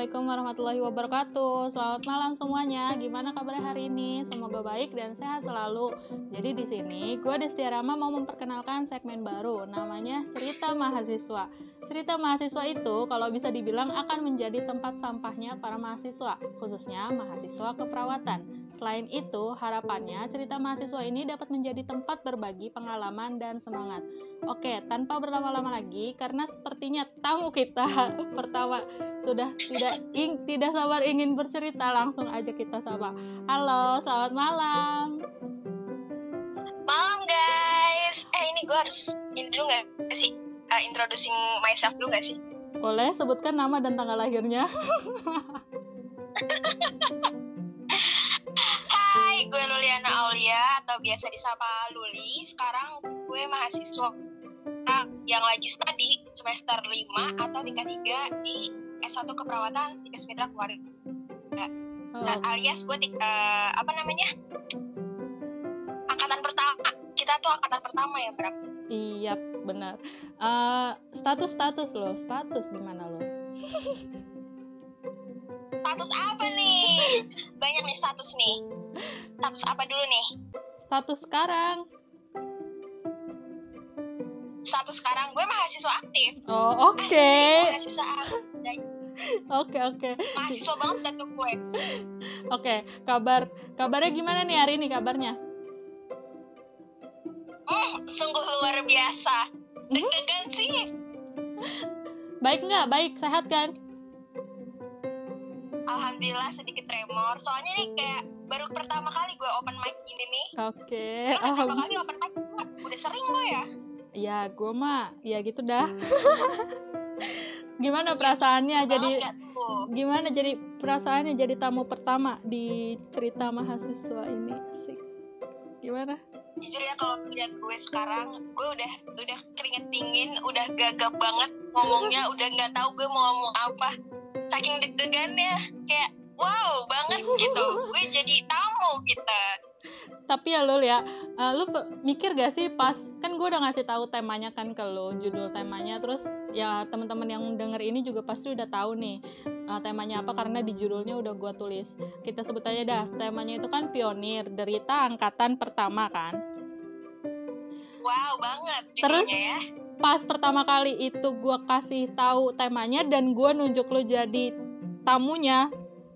Assalamualaikum warahmatullahi wabarakatuh. Selamat malam semuanya. Gimana kabarnya hari ini? Semoga baik dan sehat selalu. Jadi di sini gue Destia Rama mau memperkenalkan segmen baru namanya Cerita Mahasiswa. Cerita mahasiswa itu kalau bisa dibilang akan menjadi tempat sampahnya para mahasiswa, khususnya mahasiswa keperawatan. Selain itu, harapannya cerita mahasiswa ini dapat menjadi tempat berbagi pengalaman dan semangat. Oke, tanpa berlama-lama lagi karena sepertinya tamu kita pertama sudah tidak ing, tidak sabar ingin bercerita, langsung aja kita sapa. Halo, selamat malam. Malam guys. Eh ini gue harus ini dulu nggak sih? Uh, introducing myself dulu nggak sih? Boleh sebutkan nama dan tanggal lahirnya. Luliana Aulia atau biasa disapa Luli. Sekarang gue mahasiswa yang lagi studi semester 5 atau tingkat 3 di S1 keperawatan di Mitra Keluarga. Nah, alias gue uh, apa namanya? Angkatan pertama. Kita tuh angkatan pertama ya, Bro. Iya, benar. Uh, status status lo, status gimana lo? status apa nih? Banyak nih status nih. Status apa dulu nih? Status sekarang. Status sekarang gue mahasiswa aktif. Oh, oke. Okay. Mahasiswa aktif. Oke oke. Mahasiswa banget tuh gue. Oke, kabar kabarnya gimana nih hari ini kabarnya? Hmm, sungguh luar biasa. Deg-degan sih. Baik nggak? Baik, sehat kan? Alhamdulillah sedikit tremor. Soalnya nih kayak baru pertama kali gue open mic ini nih. Oke. Okay. Pertama kali open mic udah sering lo ya? Ya, gue mah ya gitu dah. gimana perasaannya ya, jadi gimana jadi perasaannya jadi tamu pertama di cerita mahasiswa ini sih gimana jujur ya kalau lihat gue sekarang gue udah udah keringet dingin udah gagap banget ngomongnya udah nggak tahu gue mau ngomong apa saking deg-degannya. Kayak wow banget gitu. Gue jadi tamu gitu. Tapi ya lo ya uh, lu mikir gak sih pas kan gue udah ngasih tahu temanya kan ke lo judul temanya terus ya teman-teman yang denger ini juga pasti udah tahu nih uh, temanya apa karena di judulnya udah gue tulis. Kita sebut aja dah temanya itu kan pionir derita angkatan pertama kan. Wow banget terus ya pas pertama kali itu gue kasih tahu temanya dan gue nunjuk lo jadi tamunya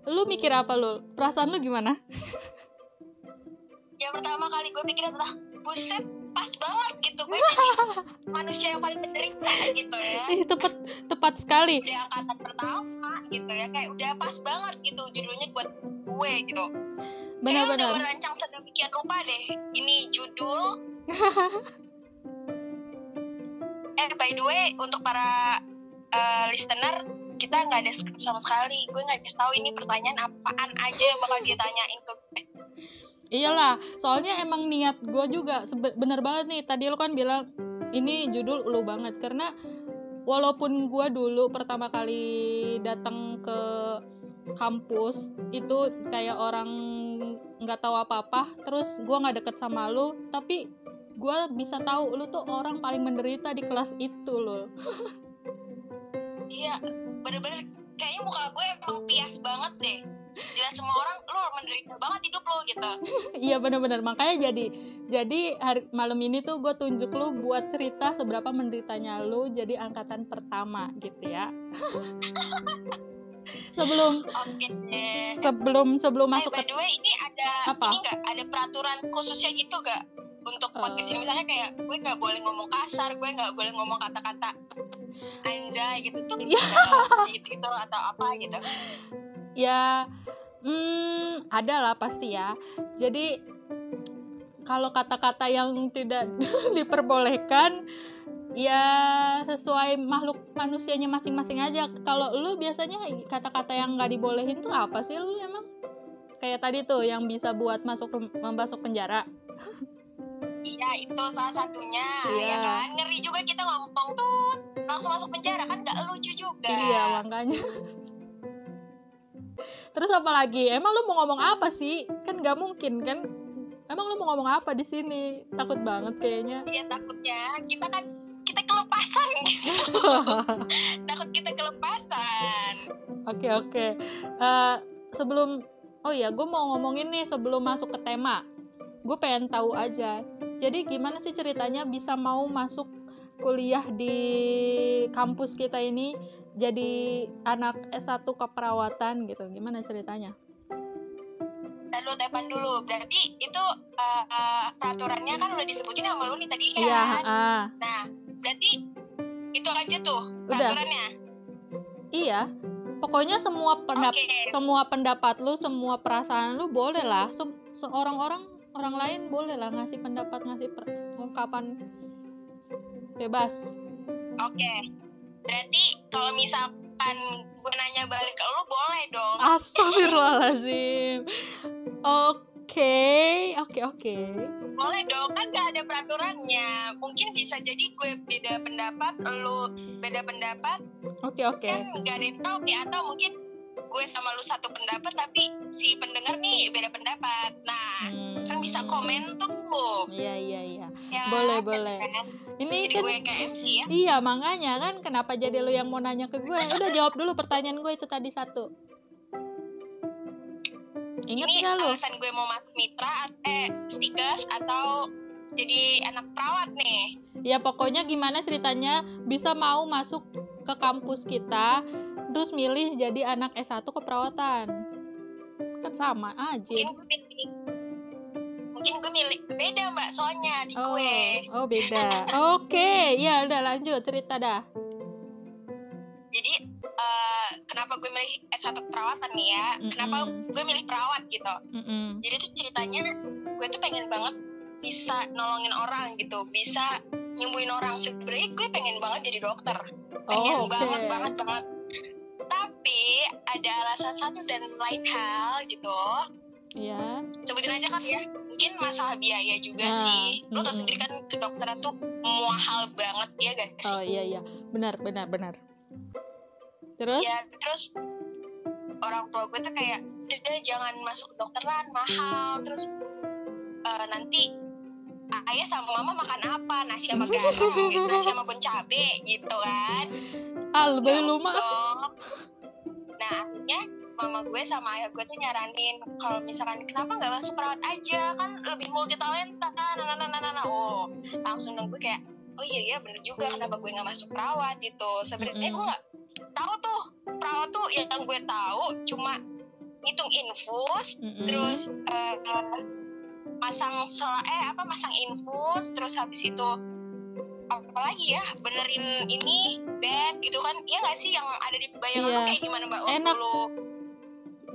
lu mikir apa lo perasaan lu gimana? Yang pertama kali gue pikir adalah buset pas banget gitu. Gue jadi manusia yang paling menderita gitu ya. Ih, tepat tepat sekali. Udah angkatan pertama gitu ya kayak udah pas banget gitu judulnya buat gue gitu. Benar-benar udah merancang sedemikian rupa deh. Ini judul eh by the way untuk para uh, listener kita nggak ada script sama sekali. Gue nggak bisa tahu ini pertanyaan apaan aja yang bakal dia tanyain ke gue. Iyalah soalnya emang niat gue juga bener banget nih. Tadi lo kan bilang ini judul lu banget. Karena walaupun gue dulu pertama kali datang ke kampus itu kayak orang nggak tahu apa-apa. Terus gue nggak deket sama lu. Tapi gue bisa tahu lu tuh orang paling menderita di kelas itu lo iya bener-bener. Kayaknya muka gue emang pias banget deh. Dilihat semua orang lu menderita banget hidup lo gitu. Iya bener-bener. Makanya jadi jadi hari, malam ini tuh gue tunjuk lu buat cerita seberapa menderitanya lu jadi angkatan pertama gitu ya. Sebelum okay. sebelum sebelum masuk eh, by the way ini ada apa? ini gak ada peraturan khususnya gitu gak untuk podcast ini misalnya kayak gue nggak boleh ngomong kasar gue nggak boleh ngomong kata-kata anjay gitu. Tuh gitu, gitu gitu atau apa gitu. Ya hmm, ada lah pasti ya. Jadi kalau kata-kata yang tidak diperbolehkan ya sesuai makhluk manusianya masing-masing aja. Kalau lu biasanya kata-kata yang nggak dibolehin tuh apa sih lu emang? Kayak tadi tuh yang bisa buat masuk masuk penjara iya itu salah satunya iya. ya kan? Ngeri juga kita ngomong tuh langsung masuk penjara kan nggak lucu juga. Iya makanya. Terus apa lagi? Emang lu mau ngomong apa sih? Kan nggak mungkin kan? Emang lu mau ngomong apa di sini? Takut banget kayaknya. Iya takutnya. Kita kan kita kelepasan. Takut kita kelepasan. Oke oke. Eh, sebelum oh ya, gue mau ngomongin nih sebelum masuk ke tema. Gue pengen tahu aja. Jadi gimana sih ceritanya bisa mau masuk kuliah di kampus kita ini jadi anak S1 keperawatan gitu. Gimana ceritanya? lalu tepan dulu berarti itu uh, uh, peraturannya kan udah disebutin sama lu nih tadi kan Iya, ah. nah berarti itu aja tuh Udah. peraturannya Iya. Pokoknya semua pendap oke semua pendapat lu, semua perasaan lu boleh lah. Sem- Seorang-orang orang lain boleh lah ngasih pendapat, ngasih per- ungkapan bebas. oke berarti kalau misalkan gue nanya balik ke lu boleh dong Astagfirullahaladzim. Oke, oke, oke. boleh dong kan gak ada peraturannya mungkin bisa jadi gue beda pendapat lu beda pendapat Oke, oke. kan gak ada yang tahu nih atau mungkin gue sama lu satu pendapat tapi si pendengar nih beda pendapat nah Hmm. Kan bisa komen tuh Iya, iya, iya. ya Boleh, kan? boleh. Ini jadi kan gue MC ya Iya, makanya kan kenapa jadi lu yang mau nanya ke gue? Udah jawab dulu pertanyaan gue itu tadi satu. Ingat ini nggak lu? alasan gue mau masuk mitra eh stikers atau jadi anak perawat nih Ya pokoknya gimana ceritanya bisa mau masuk ke kampus kita terus milih jadi anak S1 keperawatan. Kan sama aja. mungkin mungkin gue milih beda mbak soalnya di Oh, gue oh beda. Oke, ya udah lanjut cerita dah. jadi eh, kenapa gue milih S1 perawatan nih ya kenapa Mm-mm. gue milih perawat gitu Mm-mm. jadi tuh ceritanya gue tuh pengen banget bisa nolongin orang gitu bisa nyembuhin orang sebenarnya gue pengen banget jadi dokter pengen Oh, oke. banget banget banget tapi ada alasan satu dan lain hal gitu Ya. sebutin aja kan ya mungkin masalah biaya juga Nah, sih lo tau sendiri kan kedokteran tuh mahal banget ya sih Oh iya iya. Benar benar benar. Terus? ya terus orang tua gue tuh kayak udah jangan masuk kedokteran mahal terus eh, nanti ayah sama mama makan apa nasi sama garam gitu nasi sama bon cabe gitu kan Al Ya lu mah. dong. nah akhirnya mama gue sama ayah gue tuh nyaranin kalau misalkan kenapa nggak masuk perawat aja? Kan lebih multi talenta nah nah nah nah nah, nah. oh langsung dong gue kayak oh iya iya bener juga kenapa gue nggak masuk perawat? Gitu. Sebenarnya gue nggak tahu tuh perawat tuh yang gue tahu cuma ngitung infus Mm-mm. terus eh, eh, masang sel eh apa masang infus terus habis itu apa lagi ya benerin ini bed gitu kan. Iya nggak sih yang ada di bayangan tuh kayak gimana mbak? Enak. lu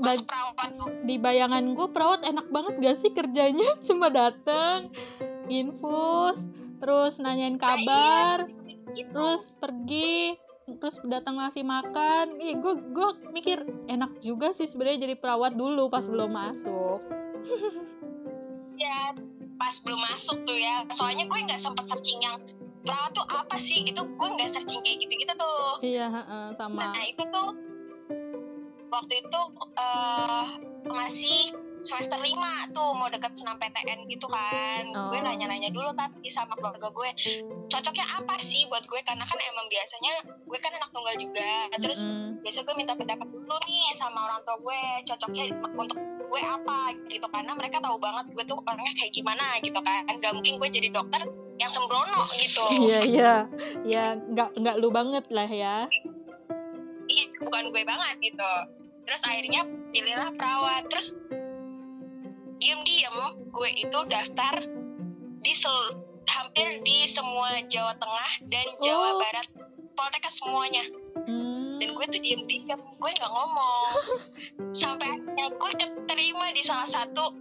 Ba- masuk perawat tuh di bayangan gue perawat enak banget gak sih kerjanya? Cuma dateng infus terus nanyain kabar Nah, iya, gitu. terus pergi terus datang ngasih makan. Ih gue gue mikir enak juga sih sebenarnya jadi perawat dulu pas belum masuk. Ya pas belum masuk tuh ya. Soalnya gue nggak sempat searching yang perawat tuh apa sih gitu. Gue nggak searching kayak gitu gitu tuh. Iya heeh, sama. Nah itu tuh waktu itu eh masih semester 5 tuh mau deket senam PTN gitu kan. Gue Oh. nanya-nanya dulu tapi sama keluarga gue cocoknya apa sih buat gue? Karena kan emang biasanya gue kan anak tunggal juga. Terus Mm-mm. biasa gue minta pendapat dulu nih sama orang tua gue cocoknya untuk gue apa? Gitu karena mereka tahu banget gue tuh orangnya kayak gimana gitu kan. Gak mungkin gue jadi dokter yang sembrono gitu. Iya iya. Ya nggak nggak lu banget lah ya. Iya, bukan gue banget gitu terus akhirnya pilihlah perawat. Terus diem-diem gue itu daftar di sel- hampir di semua Jawa Tengah dan Jawa Oh. Barat. Poltekkes semuanya. Hmm. dan gue tuh diem-diem gue nggak ngomong. Sampai akhirnya gue keterima di salah satu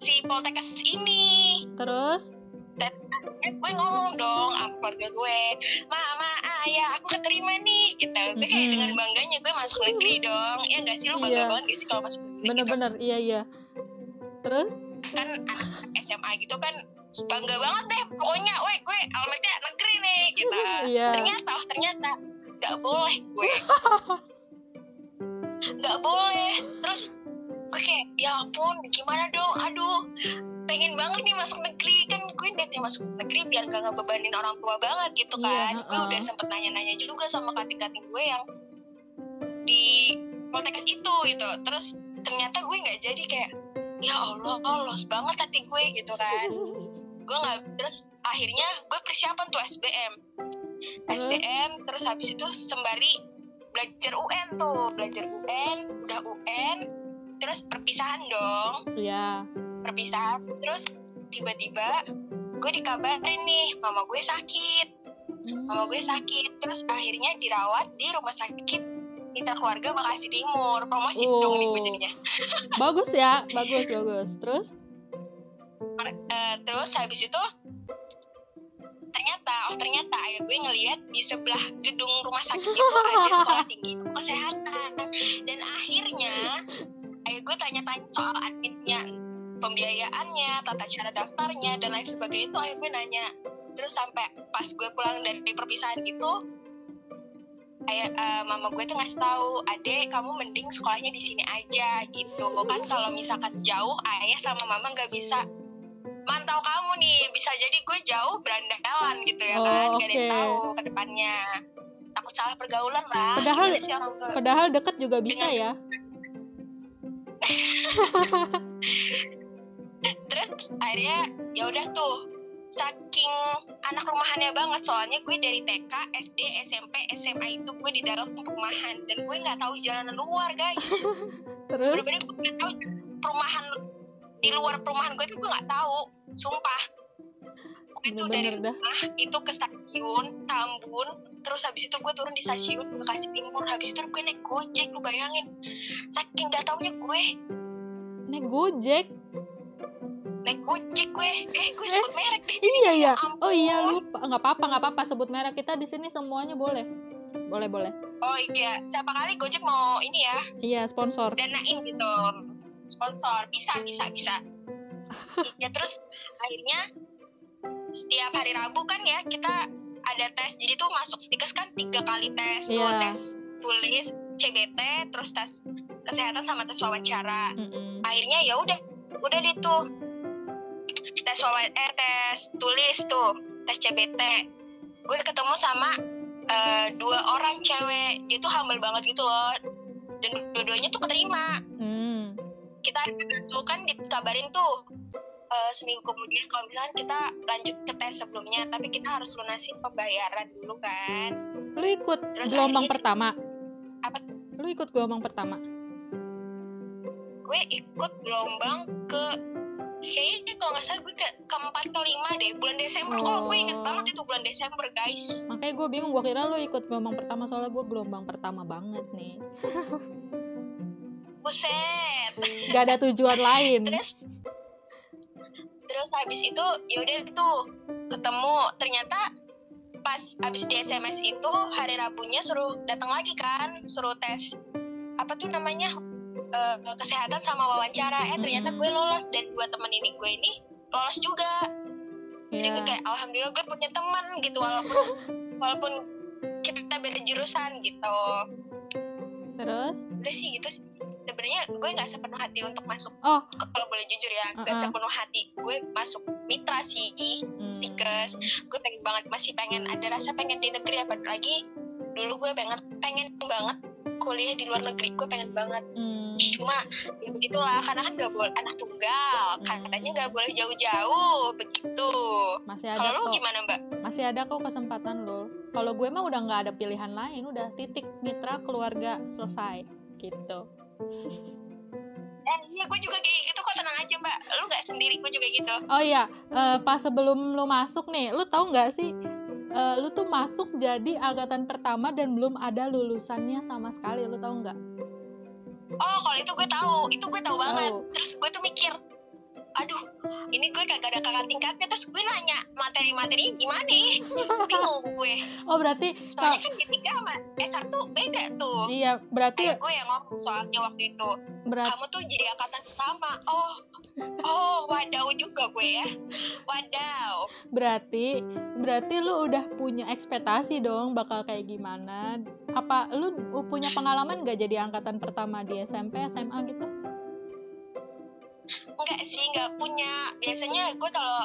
si Poltekkes ini terus eh, gue ngomong dong sama keluarga gue. Mama ayah aku keterima nih. Gitu. Gue kayak Mm-mm. dengan bangganya gue masuk negeri dong. Ya gak sih lo bangga Iya. banget gak sih kalau masuk negeri gitu? bener-bener iya iya. Terus? Kan SMA gitu kan bangga banget deh pokoknya woi gue alamatnya negeri nih gitu. Iya. ternyata oh, ternyata nggak boleh gue. Nggak boleh. Terus gue kayak ya ampun gimana dong? Aduh pengen banget nih masuk negeri. Kan gue niatnya masuk negeri biar gak ngebebanin orang tua banget gitu Iya, kan. Gue heeh. udah sempet nanya-nanya juga sama kating-kating gue yang di Poltekkes itu gitu. Terus ternyata gue nggak jadi kayak ya Allah los banget hati gue gitu kan. Gue nggak terus akhirnya gue persiapan tuh SBM Terus? SBM terus habis itu sembari belajar UN tuh. Belajar UN udah UN terus perpisahan dong. Ya perpisahan. Terus tiba-tiba gue dikabarin nih mama gue sakit. Mama gue sakit. Terus akhirnya dirawat di rumah sakit Mitra Keluarga Bekasi Timur. Promosi dong nih Oh. jadinya bagus ya bagus bagus. Terus? Eh, terus habis itu ternyata oh ternyata ayah gue ngelihat di sebelah gedung rumah sakit itu ada sekolah tinggi kesehatan. Dan akhirnya ayah gue tanya-tanya soal adminnya pembiayaannya tata cara daftarnya dan lain sebagainya itu ayah gue nanya. Terus sampai pas gue pulang dari perpisahan itu ayah eh, mama gue tuh ngasih tahu adek kamu mending sekolahnya di sini aja gitu. Kan kalau misalkan jauh ayah sama mama nggak bisa mantau kamu nih. Bisa jadi gue jauh berandalan gitu ya Oh, kan gak ada yang tahu ke depannya. Takut salah pergaulan lah. Padahal- sih orang padahal deket juga bisa ya terus akhirnya ya udah tuh saking anak rumahannya banget soalnya gue dari TK SD SMP SMA itu gue di dalam perumahan dan gue nggak tahu jalanan luar guys. Terus? Bener-bener gue nggak tahu perumahan di luar perumahan gue tuh gue nggak tahu sumpah. Gue tuh dari bener-bener dah. rumah itu ke stasiun Tambun terus habis itu gue turun di stasiun Bekasi Timur habis itu gue naik gojek lu bayangin. Saking gak taunya gue naik gojek naik gojek gue. Eh gue Eh, sebut merek deh. iya ya ampun. oh iya lupa. Nggak apa-apa nggak apa-apa. Sebut merek. Kita di sini semuanya boleh. Boleh boleh. Oh iya. Siapa kali gojek mau ini ya? Iya sponsor. Danain gitu. Sponsor. Bisa bisa bisa. Ya terus akhirnya setiap hari Rabu kan ya kita ada tes. Jadi tuh masuk stikes kan tiga kali tes. Iya. tes tulis CBT terus tes kesehatan sama tes wawancara. Mm-mm. akhirnya ya udah. Udah deh tuh tes wawancara eh tes tulis tuh tes CBT gue ketemu sama eh, dua orang cewek. Dia tuh humble banget gitu loh. Dan dua-duanya tuh keterima. Hmm. kita tuh kan dikabarin tuh eh, seminggu kemudian kalau misalnya kita lanjut ke tes sebelumnya. Tapi kita harus lunasin pembayaran dulu kan. Lu ikut Terus gelombang akhirnya- pertama? Apa? lu ikut gelombang pertama? Gue ikut gelombang ke kayaknya kalau nggak salah gue ke keempat kelima deh bulan Desember. Kok gue inget Oh. banget itu bulan Desember guys. Makanya gue bingung gue kira lu ikut gelombang pertama soalnya gue gelombang pertama banget nih. Buset. Gak ada tujuan lain. Terus terus habis itu yaudah tuh ketemu. Ternyata pas habis di SMS itu hari Rabunya suruh datang lagi kan suruh tes apa tuh namanya eh, kesehatan sama wawancara. Eh ternyata gue lolos dan dua temen ini gue ini lolos juga. Jadi gue ya kayak alhamdulillah gue punya teman gitu walaupun walaupun kita beda jurusan gitu. Terus? Udah sih gitu sebenarnya gue nggak sepenuh hati untuk masuk. Oh. kalau boleh jujur ya nggak Uh-uh. sepenuh hati gue masuk mitra sih hmm. stikers gue pengen banget masih pengen ada rasa pengen di negeri apalagi dulu gue pengen pengen banget kuliah di luar negeri. Gue pengen banget. Hmm. Cuma ya begitulah karena kan nggak boleh anak tunggal Hmm. katanya nggak boleh jauh-jauh begitu. Masih ada kalau gimana mbak? Masih ada kok kesempatan lo. Kalau gue mah udah nggak ada pilihan lain udah titik mitra keluarga selesai gitu. Eh iya gue juga kayak gitu kok tenang aja mbak. Lu nggak sendiri gue juga gitu. Oh iya eh, pas sebelum lo masuk nih lu tahu nggak sih eh, lu tuh masuk jadi angkatan pertama dan belum ada lulusannya sama sekali lu tahu nggak oh kalau itu gue tahu. Itu gue tahu banget. Terus gue tuh mikir aduh ini gue kagak ada kakak tingkatnya terus gue nanya materi-materinya gimana? Bingung gue. Oh berarti soalnya kan D3 sama S1 beda tuh. Iya berarti kayak gue yang ngomong soalnya waktu itu. Berarti kamu tuh jadi angkatan pertama. Oh oh wadaw juga gue ya. Wadaw. Berarti berarti lu udah punya ekspektasi dong bakal kayak gimana? Apa lu punya pengalaman gak jadi angkatan pertama di SMP, SMA gitu? Enggak sih enggak punya. Biasanya gue kalau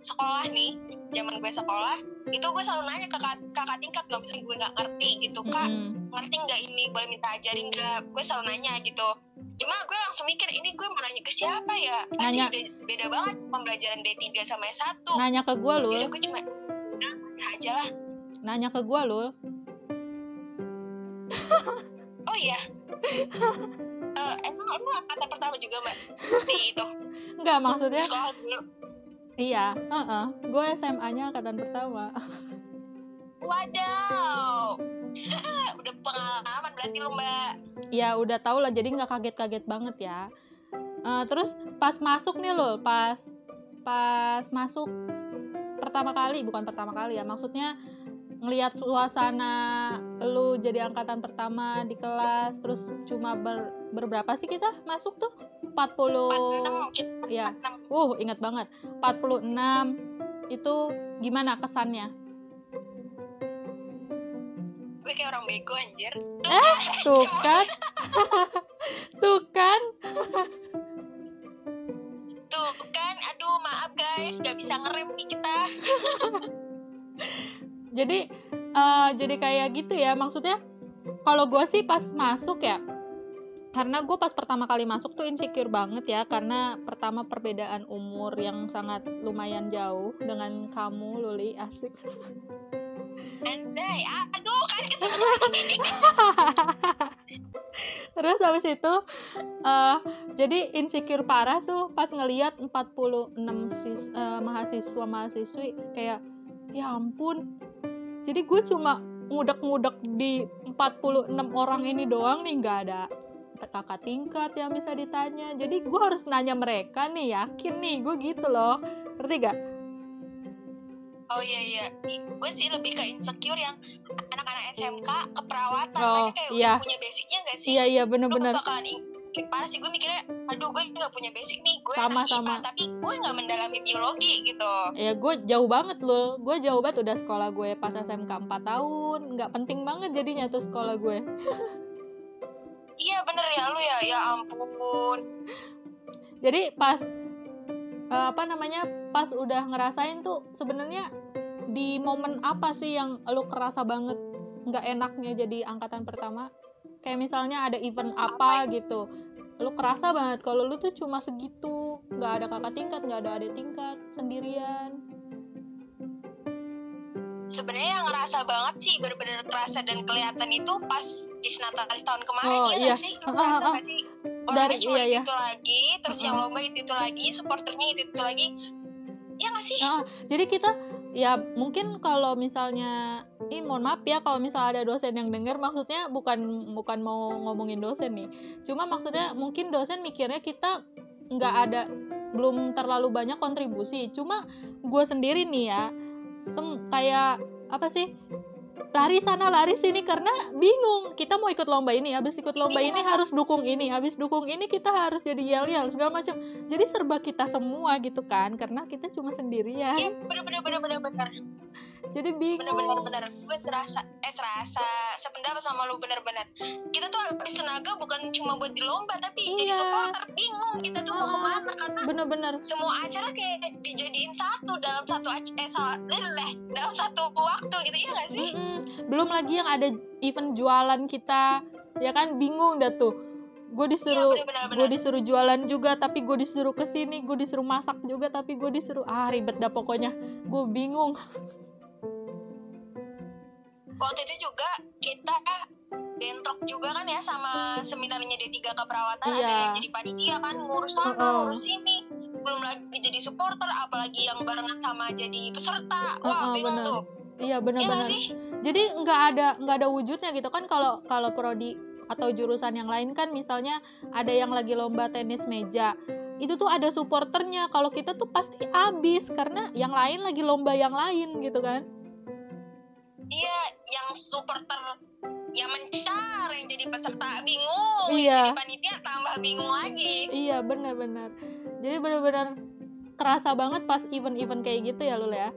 sekolah nih zaman gue sekolah itu gue selalu nanya ke kakak, kakak tingkat kalau misalnya gue nggak ngerti gitu. Kak Mm-mm. ngerti nggak ini? Boleh minta ajarin nggak? Gue selalu nanya gitu. Cuma gue langsung mikir ini gue mau nanya ke siapa ya? Pasti Nanya. beda, beda banget pembelajaran D3 sama S1 nanya ke gue lul. Jadi gue cuma baca aja lah. Nanya ke gue lul. Oh iya Emang emang angkatan pertama juga mbak? Di itu. Nggak maksudnya sekolah dulu. Iya heeh. gue SMA nya angkatan pertama. Wadaw. Udah pengalaman berarti lu mbak. Ya udah tau lah jadi nggak kaget-kaget banget ya. Eh, terus pas masuk nih lul pas pas masuk pertama kali bukan pertama kali ya maksudnya ngelihat suasana lu jadi angkatan pertama di kelas terus cuma ber, berberapa sih kita masuk tuh? 40 46 mungkin. Ya 46 uh ingat banget. 46 itu gimana kesannya? Gue kayak orang bego anjir. Tuh kan. Tuh kan. Tuh kan. Aduh maaf guys. Gak bisa ngerem nih kita jadi eh, jadi kayak gitu ya. Maksudnya kalau gue sih pas masuk ya karena gue pas pertama kali masuk tuh insecure banget ya. Karena pertama perbedaan umur yang sangat lumayan jauh dengan kamu Luli. Asik. Andai. Aduh kan terus habis itu eh jadi insecure parah tuh pas ngelihat 46 sis, eh, mahasiswa mahasiswi kayak ya ampun jadi gue cuma ngudek-ngudek di 46 orang ini doang nih nggak ada kakak tingkat yang bisa ditanya. Jadi gue harus nanya mereka nih yakin nih gue gitu loh. Ngerti gak? oh iya iya. Gue sih lebih ke insecure yang anak-anak SMK keperawatan. Oh, mereka kayak iya. udah punya basicnya gak sih? Iya iya bener-bener. Bakalan parah sih gue mikirnya aduh gue nggak punya basic nih gue Sama, anak IPA, sama. tapi gue nggak mendalami biologi gitu. Ya gue jauh banget loh. Gue jauh banget udah sekolah gue pas SMK 4 tahun. Nggak penting banget jadinya tuh sekolah gue. Iya bener ya lu ya. Ya ampun. Jadi pas eh, apa namanya pas udah ngerasain tuh sebenarnya di momen apa sih yang lu kerasa banget nggak enaknya jadi angkatan pertama kayak misalnya ada event apa gitu. Lu kerasa banget kalau lu tuh cuma segitu. Nggak ada kakak tingkat nggak ada adik tingkat sendirian. Sebenarnya yang ngerasa banget sih bener-bener kerasa dan kelihatan itu pas di Senatalis tahun kemarin Oh, ya iya. nggak sih? Lu Ah, ngerasa nggak sih? Dari- cuma iya, iya. itu lagi terus yang Ah. lomba itu itu lagi supporternya itu itu lagi. Ya nggak sih? Ah, jadi kita ya mungkin kalau misalnya ih mohon maaf ya kalau misalnya ada dosen yang denger maksudnya bukan bukan mau ngomongin dosen nih. Cuma maksudnya mungkin dosen mikirnya kita nggak ada belum terlalu banyak kontribusi. Cuma gue sendiri nih ya sem- kayak apa sih lari sana lari sini karena bingung. Kita mau ikut lomba ini habis ikut lomba ini Iya. harus dukung ini habis dukung ini kita harus jadi yel yel segala macam. Jadi serba kita semua gitu kan karena kita cuma sendirian. Iya bener bener bener bener jadi bingung. Bener. Gue serasa eh serasa sependapat sama lu bener bener kita tuh habis tenaga bukan cuma buat di lomba tapi jadi Iya. supporter. Bingung kita tuh mau Ah. ke mana karena bener-bener. semua acara kayak dijadiin satu dalam satu eh salah dalam satu waktu gitu ya gak sih? Mm-mm. belum lagi yang ada event jualan kita ya kan? Bingung dah tuh. Gue disuruh bener. gue disuruh jualan juga tapi gue disuruh ke sini gue disuruh masak juga tapi gue disuruh ah ribet dah pokoknya. Gue bingung waktu itu juga kita bentrok juga kan ya sama seminarnya D3 keperawatan ada Iya. yang jadi panitia kan ngurus sana Heeh. ngurus sini belum lagi jadi supporter apalagi yang barengan sama jadi peserta wah Heeh, bingung bener. tuh iya Iya bener-bener sih jadi nggak ada nggak ada wujudnya gitu kan kalau kalau prodi atau jurusan yang lain kan misalnya ada yang lagi lomba tenis meja itu tuh ada supporternya kalau kita tuh pasti abis karena yang lain lagi lomba yang lain gitu kan Iya, yang supporter yang mencar, yang jadi peserta bingung, yang Iya. jadi panitia tambah bingung lagi. iya benar-benar jadi benar-benar kerasa banget pas event-event kayak gitu ya Lul ya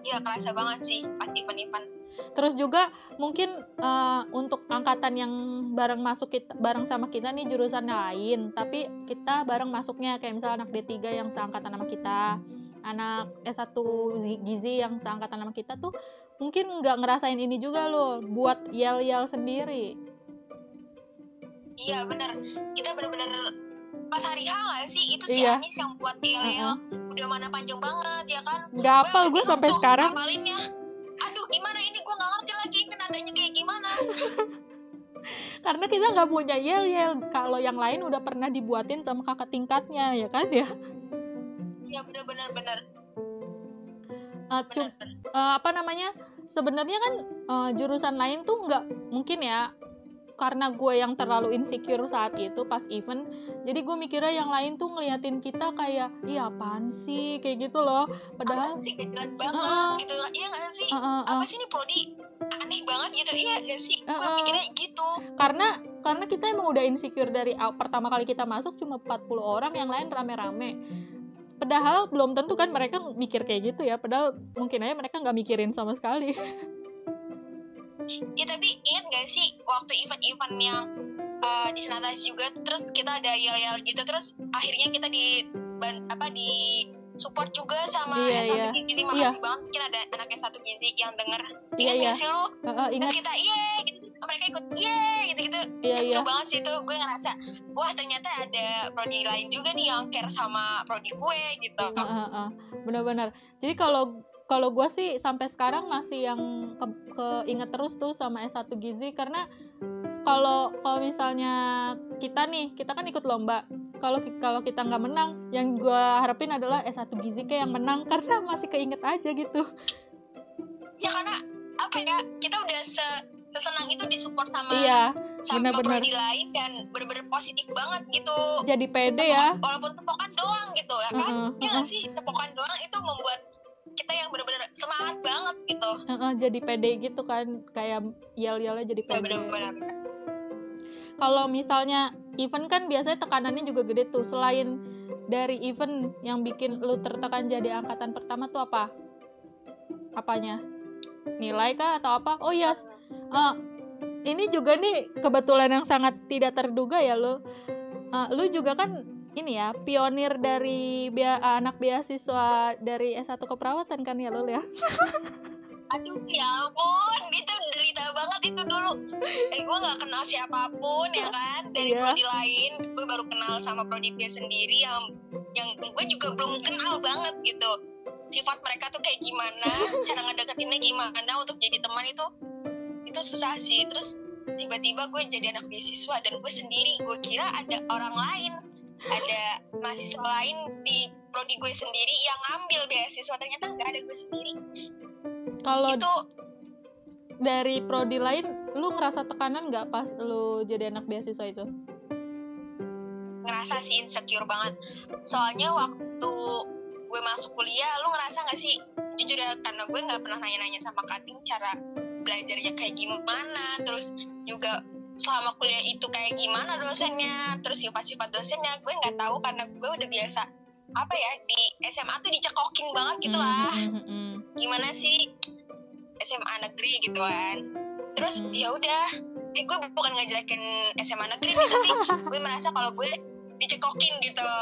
Iya, kerasa banget sih pas event-event. terus juga mungkin eh, untuk angkatan yang bareng masuk kita bareng sama kita nih jurusan lain tapi kita bareng masuknya kayak misalnya anak D3 yang seangkatan sama kita anak S1 gizi yang seangkatan sama kita tuh mungkin nggak ngerasain ini juga loh buat yel-yel sendiri. Iya bener. Kita bener-bener pas hari H nggak sih? Itu si Iya. Anis yang buat yel-yel. Udah mana panjang banget ya kan? Nggak hafal gue sampai sekarang. ngapalinnya. aduh gimana ini? Gue nggak ngerti lagi ini nadanya kayak gimana. Karena kita nggak punya yel-yel. Kalau yang lain udah pernah dibuatin sama kakak tingkatnya ya kan ya? Ya bener-bener bener. Eh, cu- bener, bener. eh, apa namanya sebenarnya kan eh, jurusan lain tuh nggak mungkin ya karena gue yang terlalu insecure saat itu pas event. Jadi gue mikirnya yang lain tuh ngeliatin kita kayak iya apaan sih? Kayak gitu loh. Padahal Apaan sih? Gak jelas banget Heeh. gitu iya nggak sih? Eh, eh, eh, apa sih ini prodi? Aneh banget gitu. Iya gak sih? Gue Heeh. mikirnya gitu. Karena karena kita emang udah insecure dari pertama kali kita masuk cuma 40 orang yang lain rame-rame padahal belum tentu kan mereka mikir kayak gitu ya. Padahal mungkin aja mereka nggak mikirin sama sekali. Ya tapi ingat gak sih waktu event-event yang eh, di Senatas juga terus kita ada yel-yel gitu terus akhirnya kita di apa di support juga sama Iya, S1 iya. Gizi makasih Iya. banget mungkin ada anak S1 Gizi yang denger. Iya Ingat iya. sih lu? Eh, eh, terus ingat. kita iya gitu. Terus mereka ikut iya gitu gitu iya iya. banget sih itu. Gue ngerasa wah ternyata ada prodi lain juga nih yang care sama prodi gue gitu. Eh, eh, eh. benar-benar. Jadi kalau kalau gue sih sampai sekarang masih yang ke, keinget terus tuh sama S1 Gizi karena kalau kalau misalnya kita nih kita kan ikut lomba. Kalau kalau kita nggak menang yang gue harapin adalah S1 Gizi kayak yang menang karena masih keinget aja gitu. Ya karena apa ya kita udah se sesenang itu disupport sama iya sama benar-benar. prodi lain dan bener-bener positif banget gitu. Jadi pede ya. Walaupun tepokan doang gitu ya kan? Heeh, ya heeh. nggak sih? Tepokan doang itu membuat kita yang bener-bener semangat banget gitu. Heeh, jadi pede gitu kan. Kayak yel-yelnya jadi ya pede bener-bener kalau misalnya event kan biasanya tekanannya juga gede tuh. Selain dari event yang bikin lu tertekan jadi angkatan pertama tuh apa? Apanya? Nilai kah atau apa? Oh iya. Eh, ini juga nih kebetulan yang sangat tidak terduga ya lu Eh, lu juga kan ini ya pionir dari anak beasiswa dari S1 keperawatan kan ya lu ya? Aduh ya ampun itu derita banget itu dulu. Eh gue nggak kenal siapa pun ya kan? Dari Iya. prodi lain gue baru kenal sama prodi gue sendiri yang yang gue juga belum kenal banget gitu. Sifat mereka tuh kayak gimana cara ngedeketinnya gimana untuk jadi teman itu itu susah sih. Terus tiba-tiba gue jadi anak beasiswa dan gue sendiri gue kira ada orang lain. Ada mahasiswa lain di prodi gue sendiri yang ngambil beasiswa. Ternyata nggak ada gue sendiri. Kalau itu dari prodi lain lu ngerasa tekanan nggak pas lu jadi anak beasiswa itu? Ngerasa sih insecure banget. Soalnya waktu gue masuk kuliah lu ngerasa nggak sih? Jujur ya karena gue nggak pernah nanya-nanya sama kating cara belajarnya kayak gimana terus juga selama kuliah itu kayak gimana dosennya terus sifat-sifat dosennya gue nggak tahu karena gue udah biasa apa ya di SMA tuh dicekokin banget gitu lah. Hmm, hmm, hmm, gimana sih SMA negeri gitu kan terus Hmm. ya udah eh gue bukan ngejelekin SMA negeri nih tapi gue merasa kalau gue dicekokin gitu.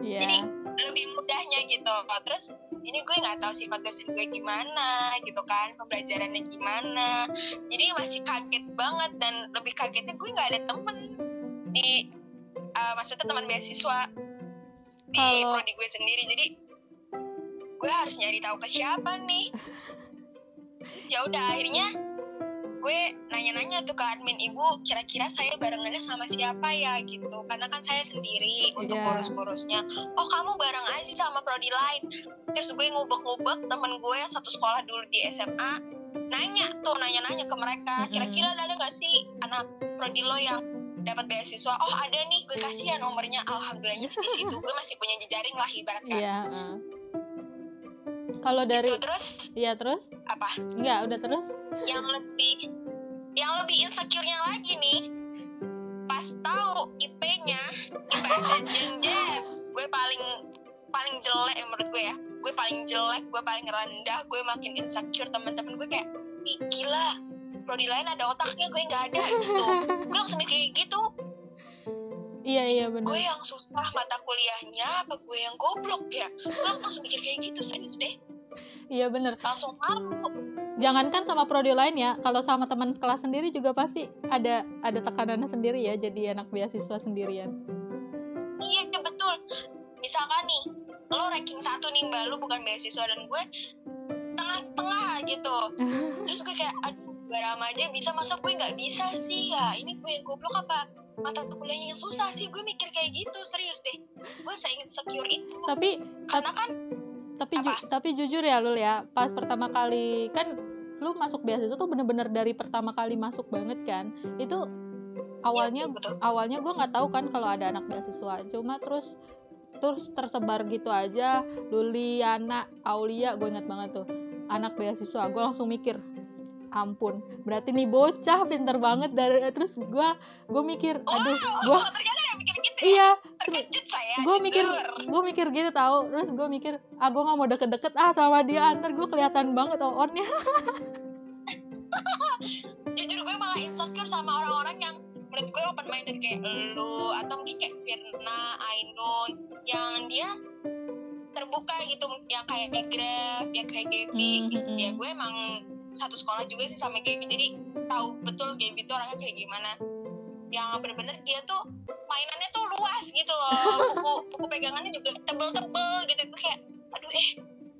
Iya. Jadi, lebih mudahnya gitu terus ini gue nggak tahu sifat dosen gue gimana gitu kan pembelajarannya gimana jadi masih kaget banget dan lebih kagetnya gue nggak ada temen di uh, maksudnya teman beasiswa di Kalau- prodi gue sendiri jadi gue harus nyari tahu ke siapa nih ya udah akhirnya gue nanya-nanya tuh ke admin ibu kira-kira saya barengannya sama siapa ya? Gitu. Karena kan saya sendiri untuk Iya. ngurus-ngurusnya. Oh kamu bareng aja sama prodi lain. Terus gue ngubek-ngubek temen gue yang satu sekolah dulu di SMA nanya tuh nanya-nanya ke mereka kira-kira ada nggak sih anak prodi lo yang dapat beasiswa? Oh ada nih gue kasih ya nomornya. Alhamdulillahnya di situ gue masih punya jejaring lah ibaratnya. Iya. eh. Kalau dari Gitu, terus? Iya terus? Apa? Enggak, udah terus. Yang lebih yang lebih insecure-nya lagi nih. Pas tahu IP-nya IPS gue paling paling jelek menurut gue ya. Gue paling jelek gue paling rendah gue makin insecure teman-teman gue kayak ih gila. Prodi lain ada otaknya gue nggak ada. Gitu. Gue langsung mikir gitu iya iya gue benar yang susah mata kuliahnya apa gue yang goblok ya? Gue langsung mikir kayak gitu serius deh. Iya benar langsung malu jangankan sama prodi lain ya kalau sama teman kelas sendiri juga pasti ada ada tekanannya sendiri ya jadi anak beasiswa sendirian. Iya betul. Misalkan nih lo ranking satu nih mbak lu bukan beasiswa dan gue tengah-tengah gitu. Terus gue kayak aduh Barama aja bisa masa gue nggak bisa sih? Ya ini gue yang goblok apa mata kuliahnya yang susah sih. Gue mikir kayak gitu serius deh. Gue sangat secure itu. Tapi karena kan tapi ju- tapi jujur ya Lul ya. Pas pertama kali kan lu masuk beasiswa tuh bener-bener dari pertama kali masuk banget kan. Itu awalnya betul. awalnya gue nggak tahu kan kalau ada anak beasiswa. Cuma terus terus tersebar gitu aja. Luliana Aulia gue ingat banget tuh. Anak beasiswa. Gue langsung mikir ampun berarti nih bocah pinter banget dari terus gue gue mikir aduh gue oh, gitu ya? Iya gue mikir gue mikir gitu tahu terus gue mikir ah gue nggak mau deket-deket ah sama dia antar gue kelihatan banget onnya. Jujur gue malah insecure sama orang-orang yang menurut gue open minded kayak lu atau mungkin kayak Firna, Ainun yang dia terbuka gitu yang kayak Egraf, yang kayak Gaby Hmm, hmm, ya hmm. gue emang satu sekolah juga sih sama Gaby. Jadi tahu betul Gaby itu orangnya kayak gimana. Yang bener-bener dia tuh mainannya tuh luas gitu loh. Buku buku pegangannya juga tebel-tebel gitu. Gue kayak aduh eh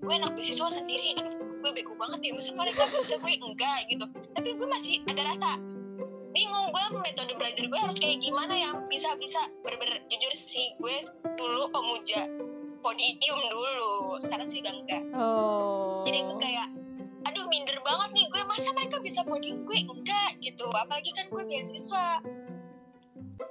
gue anak beasiswa sendiri. Aduh gue bego banget ya. Masa mereka bisa gue enggak gitu. Tapi gue masih ada rasa bingung. Gue metode belajar gue harus kayak gimana yang bisa bisa. Bener-bener jujur sih gue dulu pemuja podium dulu. Sekarang sih udah enggak. Oh. Jadi gue kayak aduh minder banget nih gue. Masa mereka bisa podium gue? Enggak gitu. Apalagi kan gue beasiswa.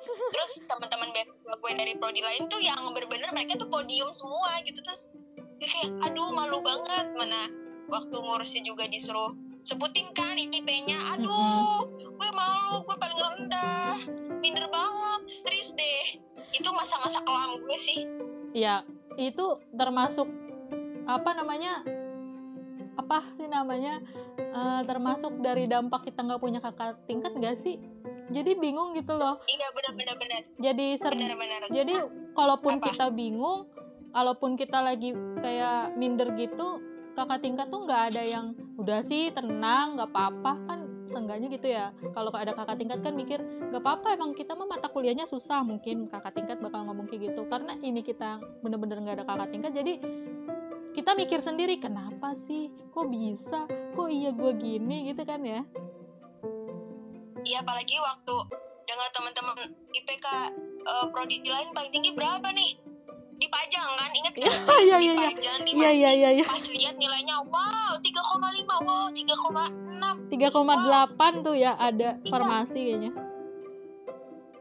Terus teman-teman beasiswa gue dari prodi lain tuh yang bener-bener mereka tuh podium semua gitu. Terus gue kayak aduh malu banget. Mana waktu ngurusnya juga disuruh sebutin kan IP-nya aduh gue malu gue paling rendah. Minder banget. Serius deh. Itu masa-masa kelam gue sih. Ya itu termasuk apa namanya apa sih namanya Eh, termasuk dari dampak kita nggak punya kakak tingkat gak sih? Jadi bingung gitu loh. Iya benar-benar benar jadi ser benar-benar jadi kalaupun Apa? kita bingung kalaupun kita lagi kayak minder gitu kakak tingkat tuh nggak ada yang udah sih tenang nggak apa-apa. Kan seenggaknya gitu ya. Kalau ada kakak tingkat kan mikir nggak apa-apa emang kita mah mata kuliahnya susah. Mungkin kakak tingkat bakal ngomong kayak gitu. Karena ini kita bener-bener nggak ada kakak tingkat jadi kita mikir sendiri kenapa sih? Kok bisa? Kok iya gue gini? Gitu kan ya. Iya apalagi waktu dengar teman-teman IPK eh, prodi lain paling tinggi berapa nih? Dipajang kan, inget Iya, kan? iya, iya, iya. Di iya iya iya iya. Pas lihat nilainya, wow 3,5, wow 3,6 3,8 tuh ya ada farmasi kayaknya.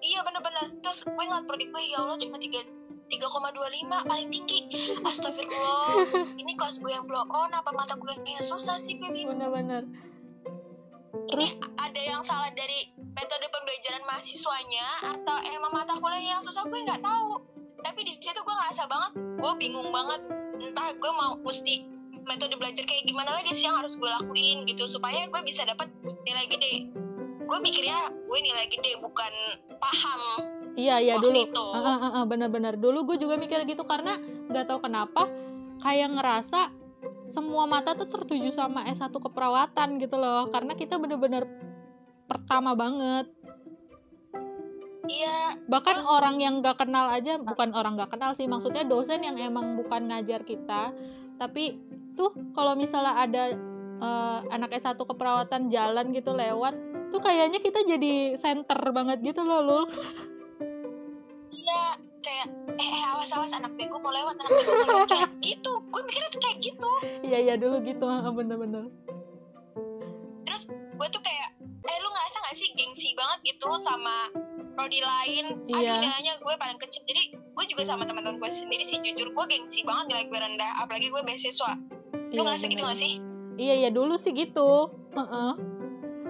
Iya bener-bener. Terus gue ngeliat prodi gue, ya Allah cuma 3 3,25 paling tinggi. Astagfirullah. Ini kelas gue yang blow on Apa mata kuliahnya yang susah sih gue bingung bener-bener Ini ada yang salah dari metode pembelajaran mahasiswanya Atau emang mata kuliahnya yang susah gue nggak tahu. Tapi di situ gue ngerasa banget Gue bingung banget. Entah gue mau mesti metode belajar kayak gimana lagi sih yang harus gue lakuin gitu Supaya gue bisa dapat nilai gede. Gue mikirnya gue nilai gede bukan paham Iya iya dulu. ah, ah, bener-bener. Dulu gue juga mikir gitu karena nggak tahu kenapa kayak ngerasa semua mata tuh tertuju sama S1 keperawatan gitu loh. Karena kita bener-bener pertama banget. Iya. Bahkan Terus- orang yang nggak kenal aja bukan orang nggak kenal sih maksudnya dosen yang emang bukan ngajar kita. Tapi tuh kalau misalnya ada eh, anak S1 keperawatan jalan gitu lewat tuh kayaknya kita jadi center banget gitu loh Lul Iya kayak eh, eh awas awas anak bego mau lewat anak bego mau lewat. Kayak gitu. Gue mikirnya tuh kayak gitu. Iya iya dulu gitu ah, bener-bener terus gue tuh kayak eh lu ngerasa gak sih gengsi banget gitu sama prodi lain? Iya. aduh nilainya gue paling kecil. Jadi gue juga sama teman-teman gue sendiri sih jujur gue gengsi banget nilai gue rendah apalagi gue beasiswa. Lu Iya, ngerasa gitu gak sih? Iya iya dulu sih gitu. Heeh.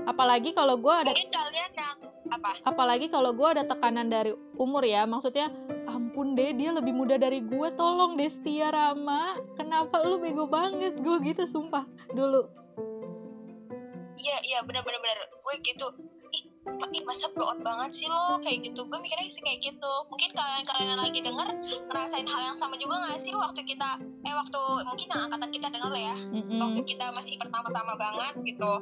Apalagi kalau gue ada mungkin kalian yang apa? Apalagi kalau gue ada tekanan dari umur ya, maksudnya ampun deh dia lebih muda dari gue, tolong deh setia Rama, kenapa lu bego banget? Gue gitu sumpah dulu. iya iya benar benar benar. Gue gitu ih ih masa blow out banget sih lo? Kayak gitu. Gue mikirnya sih kayak gitu. Mungkin kalian kalian yang lagi denger ngerasain hal yang sama juga gak sih waktu kita eh waktu mungkin yang angkatan kita denger lah ya? Mm-mm. waktu kita masih pertama-tama banget gitu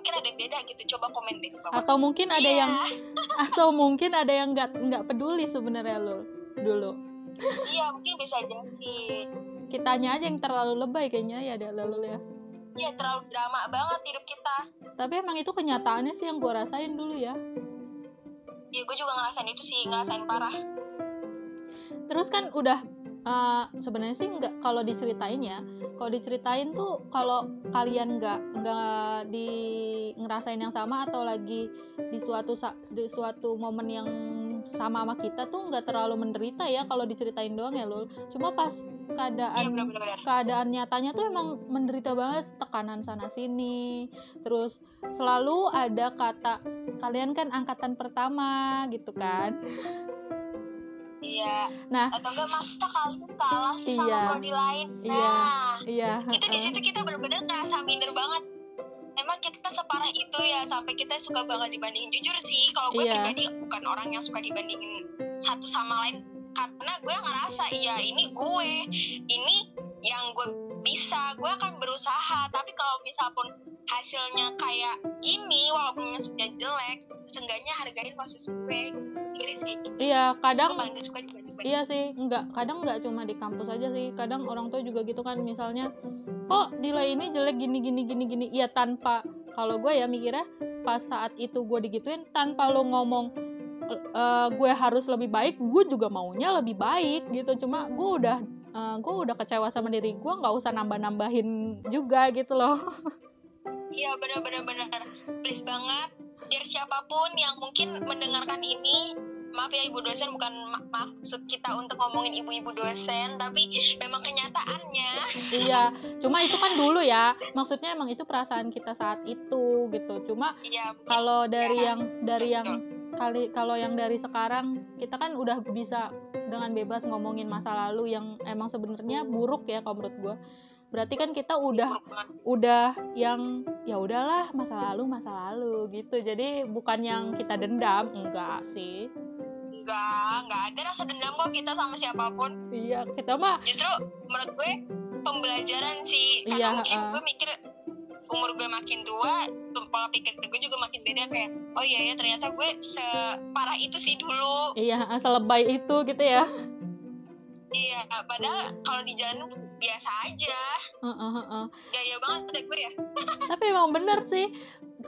mungkin ada yang beda gitu coba komen deh bawah. atau mungkin ada Iya. yang atau mungkin ada yang nggak nggak peduli sebenarnya lo dulu. Iya mungkin bisa jadi kitanya aja yang terlalu lebay kayaknya ya ada lalu ya. Iya terlalu drama banget hidup kita. Tapi emang itu kenyataannya sih yang gue rasain dulu ya. Ya gue juga ngerasain itu sih ngerasain parah. Terus kan udah eh, sebenarnya sih nggak kalau diceritain ya kalau diceritain tuh kalau kalian nggak nggak di ngerasain yang sama atau lagi di suatu di suatu momen yang sama sama kita tuh nggak terlalu menderita ya kalau diceritain doang ya lul. Cuma pas iya keadaan benar-benar keadaan nyatanya tuh emang menderita banget tekanan sana sini. Terus selalu ada kata kalian kan angkatan pertama gitu kan iya Nah. atau enggak masa kalian kalah Iya. sama prodi lain Iya. nah iya itu di situ kita benar-benar ngerasa minder banget emang kita separah itu ya sampai kita suka banget dibandingin jujur sih kalau gue Iya. pribadi bukan orang yang suka dibandingin satu sama lain karena gue ngerasa iya ini gue ini yang gue bisa gue akan berusaha tapi kalau misal pun hasilnya kayak gini walaupun sudah jelek seenggaknya hargain proses gue kira sih gitu. iya kadang suka Iya sih, enggak. Kadang enggak cuma di kampus aja sih. Kadang orang tua juga gitu kan. Misalnya, kok nilai ini jelek gini gini gini gini. Iya tanpa kalau gue ya mikirnya pas saat itu gue digituin tanpa lo ngomong "Eh, gue harus lebih baik, gue juga maunya lebih baik gitu. Cuma gue udah eh, gue udah kecewa sama diri gue, nggak usah nambah nambahin juga gitu loh. Iya benar-benar benar. Please banget biar siapa pun yang mungkin mendengarkan ini maaf ya ibu dosen bukan mak- maksud kita untuk ngomongin ibu-ibu dosen tapi memang kenyataannya iya, cuma itu kan dulu ya. Maksudnya emang itu perasaan kita saat itu gitu. Cuma iya kalau dari Ya, yang dari betul. yang kali kalau yang dari sekarang kita kan udah bisa dengan bebas ngomongin masa lalu yang emang sebenarnya buruk ya kalau menurut gue berarti kan kita udah udah yang ya udahlah masa lalu masa lalu gitu. Jadi bukan yang kita dendam enggak sih. Enggak enggak ada rasa dendam kok kita sama siapa pun. Iya kita mah justru menurut gue pembelajaran sih. Karena Iya, mungkin uh. gue mikir umur gue makin tua pola pikir gue juga makin beda kayak oh iya ya ternyata gue separah itu sih dulu. Iya selebay itu gitu ya. Iya padahal kalau di jalan biasa aja. Heeh, heeh. gaya banget deh gue ya. Tapi emang bener sih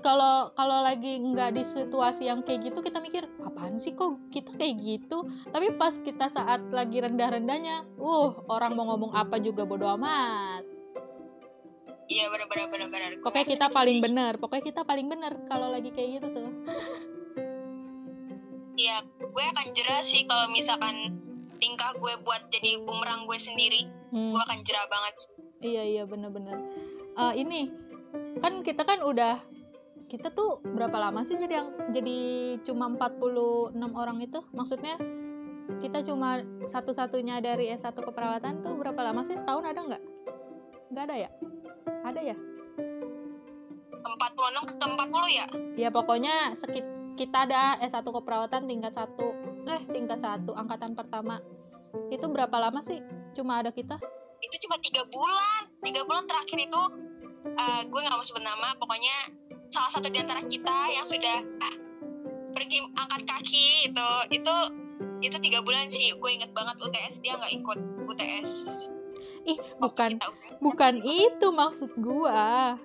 kalau kalau lagi nggak di situasi yang kayak gitu kita mikir apaan sih kok kita kayak gitu? Tapi pas kita saat lagi rendah-rendahnya uh orang mau ngomong apa juga bodo amat iya benar benar benar benar Gue pokoknya kita paling sih. bener pokoknya kita paling bener kalau lagi kayak gitu tuh. Iya gue akan jelas sih kalau misalkan tingkah gue buat jadi bumerang gue sendiri. Hmm, gue akan jerah banget. Iya iya bener-bener. Eh, ini kan kita kan udah kita tuh berapa lama sih jadi yang jadi cuma 46 orang itu? Maksudnya kita cuma satu-satunya dari S1 keperawatan tuh berapa lama sih? Setahun ada nggak? Nggak ada ya ada ya? 46 ke 40 ya? Ya pokoknya sekit kita ada S1 keperawatan tingkat satu eh tingkat satu angkatan pertama. Itu berapa lama sih cuma ada kita? Itu cuma tiga bulan. Tiga bulan terakhir itu eh, gue nggak mau sebut nama. Pokoknya salah satu di antara kita yang sudah ah, pergi angkat kaki itu itu itu tiga bulan sih. Gue inget banget UTS dia nggak ikut UTS ih bukan bukan itu maksud gua.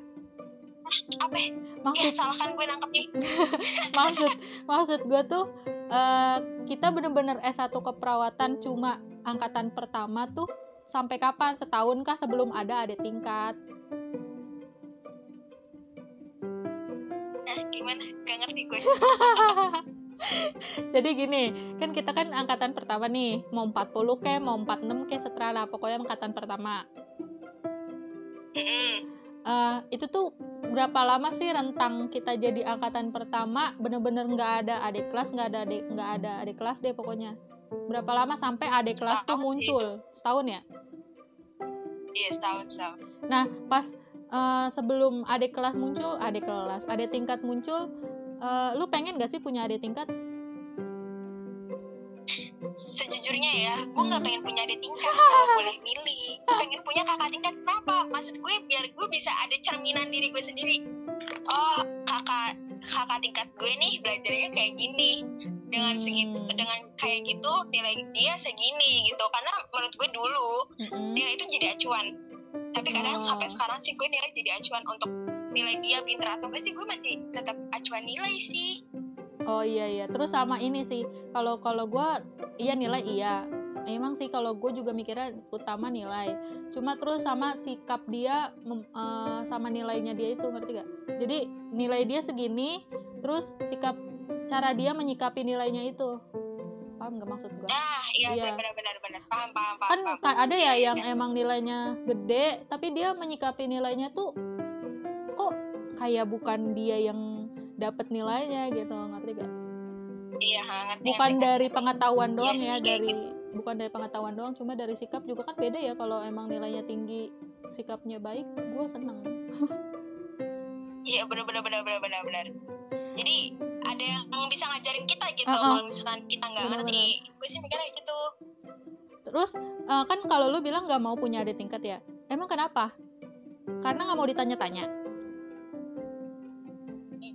Apa? Ya maksud salah kan gue nangkepnya. Maksud maksud gue tuh eh, kita bener-bener S1 keperawatan cuma angkatan pertama tuh sampai kapan? Setahun kah sebelum ada adik tingkat? Eh gimana? Gak ngerti gue jadi gini kan kita kan angkatan pertama nih mau 40 ke mau 46 ke setelah lah pokoknya angkatan pertama. Eh, itu tuh berapa lama sih rentang kita jadi angkatan pertama? Bener-bener nggak ada adik kelas nggak ada adik nggak ada adik kelas deh pokoknya. Berapa lama sampai adik kelas tuh sih. muncul? Setahun ya? Iya setahun setahun. Nah, pas eh, sebelum adik kelas muncul, adik kelas, adik tingkat muncul, uh, lu pengen gak sih punya adik tingkat? Sejujurnya ya gue nggak pengen punya adik tingkat. Kalau boleh milih. Pengen punya kakak tingkat. Kenapa? Maksud gue biar gue bisa ada cerminan diri gue sendiri. Oh kakak kakak tingkat gue nih belajarnya kayak gini. Dengan segitu Hmm. dengan kayak gitu nilai dia segini gitu. Karena menurut gue dulu Mm-mm. nilai itu jadi acuan. Tapi kadang Oh. sampai sekarang sih gue nilai jadi acuan untuk nilai dia pinter atau enggak sih gue masih tetap acuan nilai sih Oh iya iya. Terus sama ini sih, kalau kalau gue iya nilai iya. Emang sih kalau gue juga mikirnya utama nilai. Cuma terus sama sikap dia mem- eh, sama nilainya dia itu ngerti gak? Jadi nilai dia segini, terus sikap cara dia menyikapi nilainya itu. Paham gak maksud gue? nah iya Iya. benar benar paham paham paham Kan paham. ada ya Iya, yang iya. emang nilainya gede, tapi dia menyikapi nilainya tuh kayak bukan dia yang dapat nilainya gitu, ngerti gak? iya ngerti, bukan ngerti. dari pengetahuan Iya doang ya kayak dari bukan dari pengetahuan doang cuma dari sikap juga kan beda ya kalau emang nilainya tinggi sikapnya baik gue seneng iya benar benar benar benar benar benar jadi ada yang bisa ngajarin kita gitu Uh-uh. kalau misalkan kita nggak Benar-benar. ngerti gue sih mikirnya gitu terus eh, kan kalau lu bilang nggak mau punya adik tingkat ya emang kenapa karena nggak mau ditanya-tanya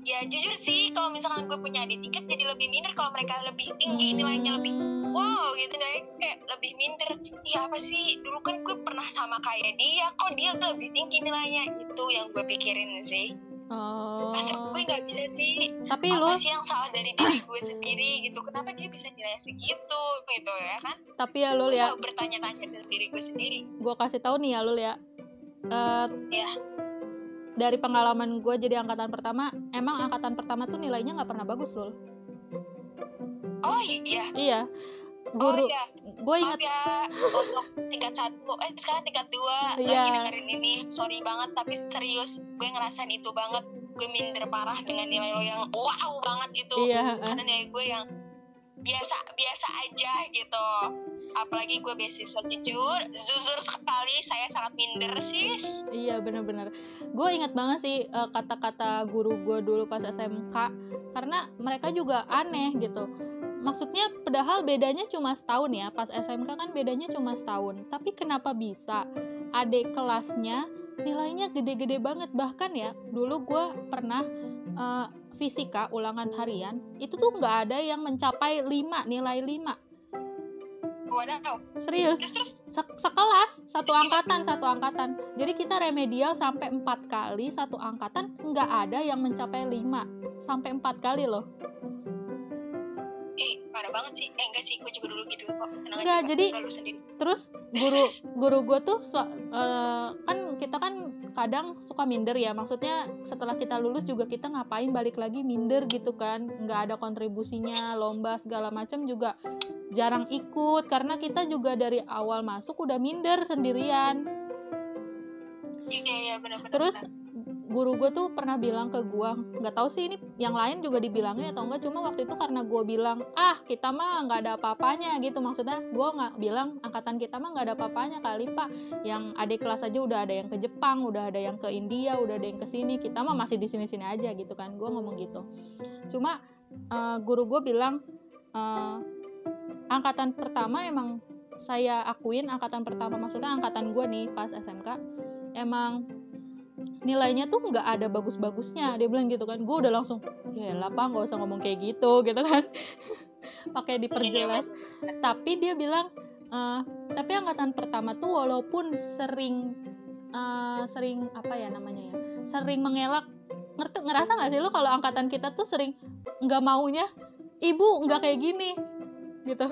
ya jujur sih kalau misalkan gue punya adik tingkat jadi lebih minder. Kalau mereka lebih tinggi nilainya lebih wow gitu. Deh kayak lebih minder. Iya apa sih? Dulu kan gue pernah sama kayak dia. Kok dia lebih tinggi nilainya? Itu yang gue pikirin sih. Masa oh gue nggak bisa sih. Tapi apa lu sih yang salah dari diri gue sendiri gitu? Kenapa dia bisa nilai segitu gitu ya kan? Tapi ya lu gue ya. bertanya-tanya dari diri gue sendiri. Gue kasih tahu nih ya lu ya. Eh, ya dari pengalaman gue jadi angkatan pertama emang angkatan pertama tuh nilainya nggak pernah bagus loh oh iya? Iya. Guru oh iya. gue maaf ya untuk tingkat satu. Eh sekarang tingkat dua. Iya. lagi dengerin ini. Sorry banget tapi serius gue ngerasain itu banget. Gue minder parah dengan nilai lo yang wow banget itu iya karena nilai gue yang biasa biasa aja gitu apalagi gue beasiswa jujur jujur sekali saya sangat minder sis Iya bener-bener. Gue inget banget sih eh, kata-kata guru gue dulu pas SMK Karena mereka juga aneh gitu. Maksudnya padahal bedanya cuma setahun ya. Pas SMK kan bedanya cuma setahun. Tapi kenapa bisa adik kelasnya nilainya gede-gede banget? Bahkan ya dulu gue pernah eh, fisika ulangan harian Itu tuh nggak ada yang mencapai 5 nilai 5 wadaw. Serius? Terus terus? Se- sekelas. Satu angkatan satu angkatan. Jadi kita remedial sampai empat kali satu angkatan nggak ada yang mencapai lima. Sampai empat kali loh eh parah banget sih. Eh enggak sih gue juga dulu gitu kok. Tenang Enggak, aja, jadi- Enggak lu sendiri terus guru guru gue tuh eh, kan kita kan kadang suka minder ya. Maksudnya setelah kita lulus juga kita ngapain balik lagi minder gitu kan. Nggak ada kontribusinya lomba segala macam juga jarang ikut. Karena kita juga dari awal masuk udah minder sendirian. Iya iya benar-benar terus guru gue tuh pernah bilang ke gue nggak tahu sih ini yang lain juga dibilangin atau enggak cuma waktu itu karena gue bilang ah kita mah nggak ada apa-apanya gitu. Maksudnya gue nggak bilang angkatan kita mah nggak ada apa-apanya kali pak. Yang adik kelas aja udah ada yang ke Jepang udah ada yang ke India udah ada yang ke sini. Kita mah masih di sini-sini aja gitu kan. Gue ngomong gitu. Cuma eh, guru gue bilang eh, angkatan pertama emang saya akuin angkatan pertama maksudnya angkatan gue nih pas SMK emang nilainya tuh nggak ada bagus-bagusnya. Dia bilang gitu kan gue udah langsung ya lah pak nggak usah ngomong kayak gitu gitu kan. Pakai diperjelas. tapi dia bilang eh, tapi angkatan pertama tuh walaupun sering eh, sering apa ya namanya ya sering mengelak ngerti ngerasa nggak sih lo kalau angkatan kita tuh sering nggak maunya ibu nggak kayak gini gitu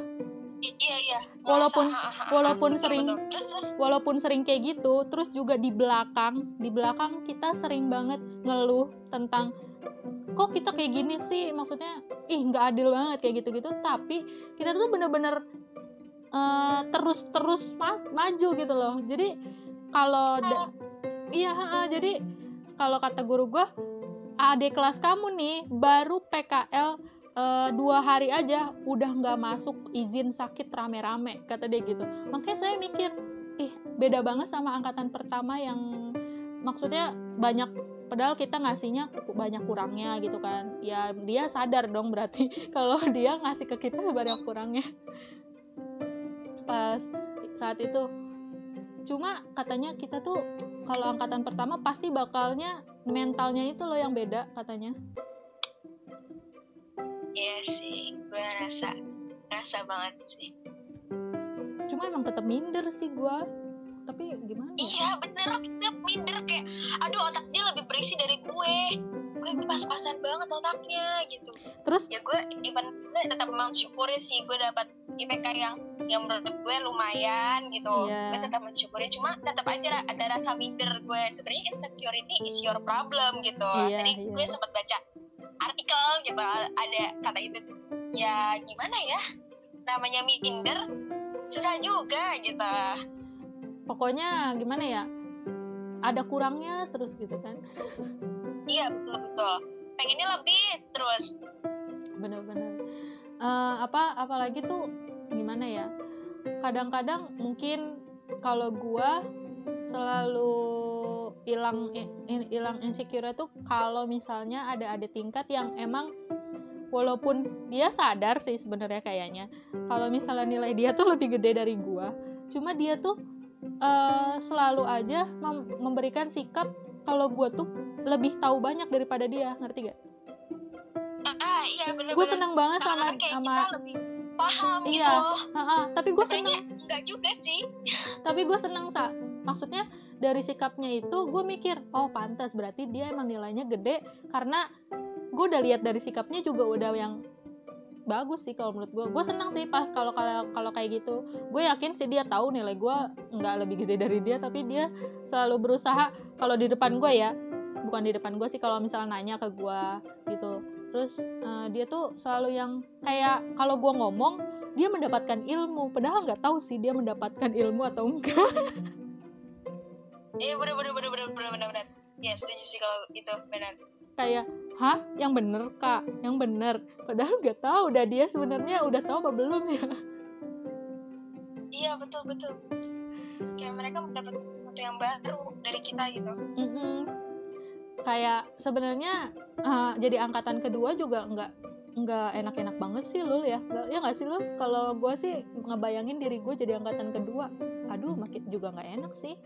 iya iya. Walaupun- ha, ha, ha, walaupun betul, sering- betul. terus terus? walaupun sering kayak gitu terus juga di belakang di belakang kita sering banget ngeluh tentang kok kita kayak gini sih? Maksudnya ih nggak adil banget kayak gitu-gitu. Tapi kita tuh bener-bener eh, terus terus ma- maju gitu loh. Jadi kalau iya ha-ha, jadi kalau kata guru gua adik kelas kamu nih baru PKL eh, dua hari aja udah nggak masuk izin sakit rame-rame kata dia gitu. Makanya saya mikir ih beda banget sama angkatan pertama yang maksudnya banyak padahal kita ngasihnya banyak kurangnya gitu kan. Ya dia sadar dong berarti kalau dia ngasih ke kita banyak kurangnya. Pas saat itu cuma katanya kita tuh kalau angkatan pertama pasti bakalnya mentalnya itu loh yang beda katanya Iya sih, gue rasa rasa banget sih. cuma emang tetap minder sih gua tapi gimana ya? Iya bener, kita minder kayak, aduh otak dia lebih berisi dari gue. Gue pas-pasan banget otaknya gitu. terus Ya gue even gue tetap mensyukuri sih gue dapat IPK yang yang menurut gue lumayan gitu. Iya. Gue tetap mensyukuri, cuma tetap aja ada rasa minder gue. Sebenarnya insecurity is your problem gitu. Iya, Tadi iya. gue sempat baca artikel gitu. Ada kata itu ya gimana ya? Namanya minder susah juga gitu. Pokoknya gimana ya? Ada kurangnya terus gitu kan. Iya betul. Betul pengennya lebih terus. Bener-bener Eh, apa apalagi tuh gimana ya? Kadang-kadang mungkin kalau gua selalu hilang hilang insecure tuh kalau misalnya ada ada tingkat yang emang walaupun dia sadar sih sebenarnya kayaknya kalau misalnya nilai dia tuh lebih gede dari gua cuma dia tuh eh, selalu aja mem- memberikan sikap kalau gua tuh lebih tahu banyak daripada dia ngerti gak? ah, iya bener Gue seneng banget sama sama paham Iya. gitu Heeh, tapi gue seneng enggak juga sih tapi gue seneng sa maksudnya dari sikapnya itu gue mikir oh pantas berarti dia emang nilainya gede. Karena gue udah lihat dari sikapnya juga udah yang bagus sih kalau menurut gue gue seneng sih pas kalau kalau kalau kayak gitu. Gue yakin sih dia tahu nilai gue nggak lebih gede dari dia tapi dia selalu berusaha. Kalau di depan gue ya bukan di depan gue sih kalau misalnya nanya ke gue gitu. Terus eh, dia tuh selalu yang kayak kalau gue ngomong dia mendapatkan ilmu. Padahal nggak tahu sih dia mendapatkan ilmu atau enggak iya bener bener bener bener bener bener bener. Ya setuju sih kalau itu benar kayak hah? Yang bener kak? Yang bener? Padahal nggak tahu dah dia sebenarnya udah tahu apa belum ya. Iya betul betul. Kayak mereka mendapat sesuatu yang baru dari kita gitu. Mm-mm. kayak sebenarnya eh, jadi angkatan kedua juga nggak nggak enak-enak banget sih lul ya. Nggak- ya nggak sih lul? Kalau gue sih ngebayangin diri gue jadi angkatan kedua. Aduh makin juga nggak enak sih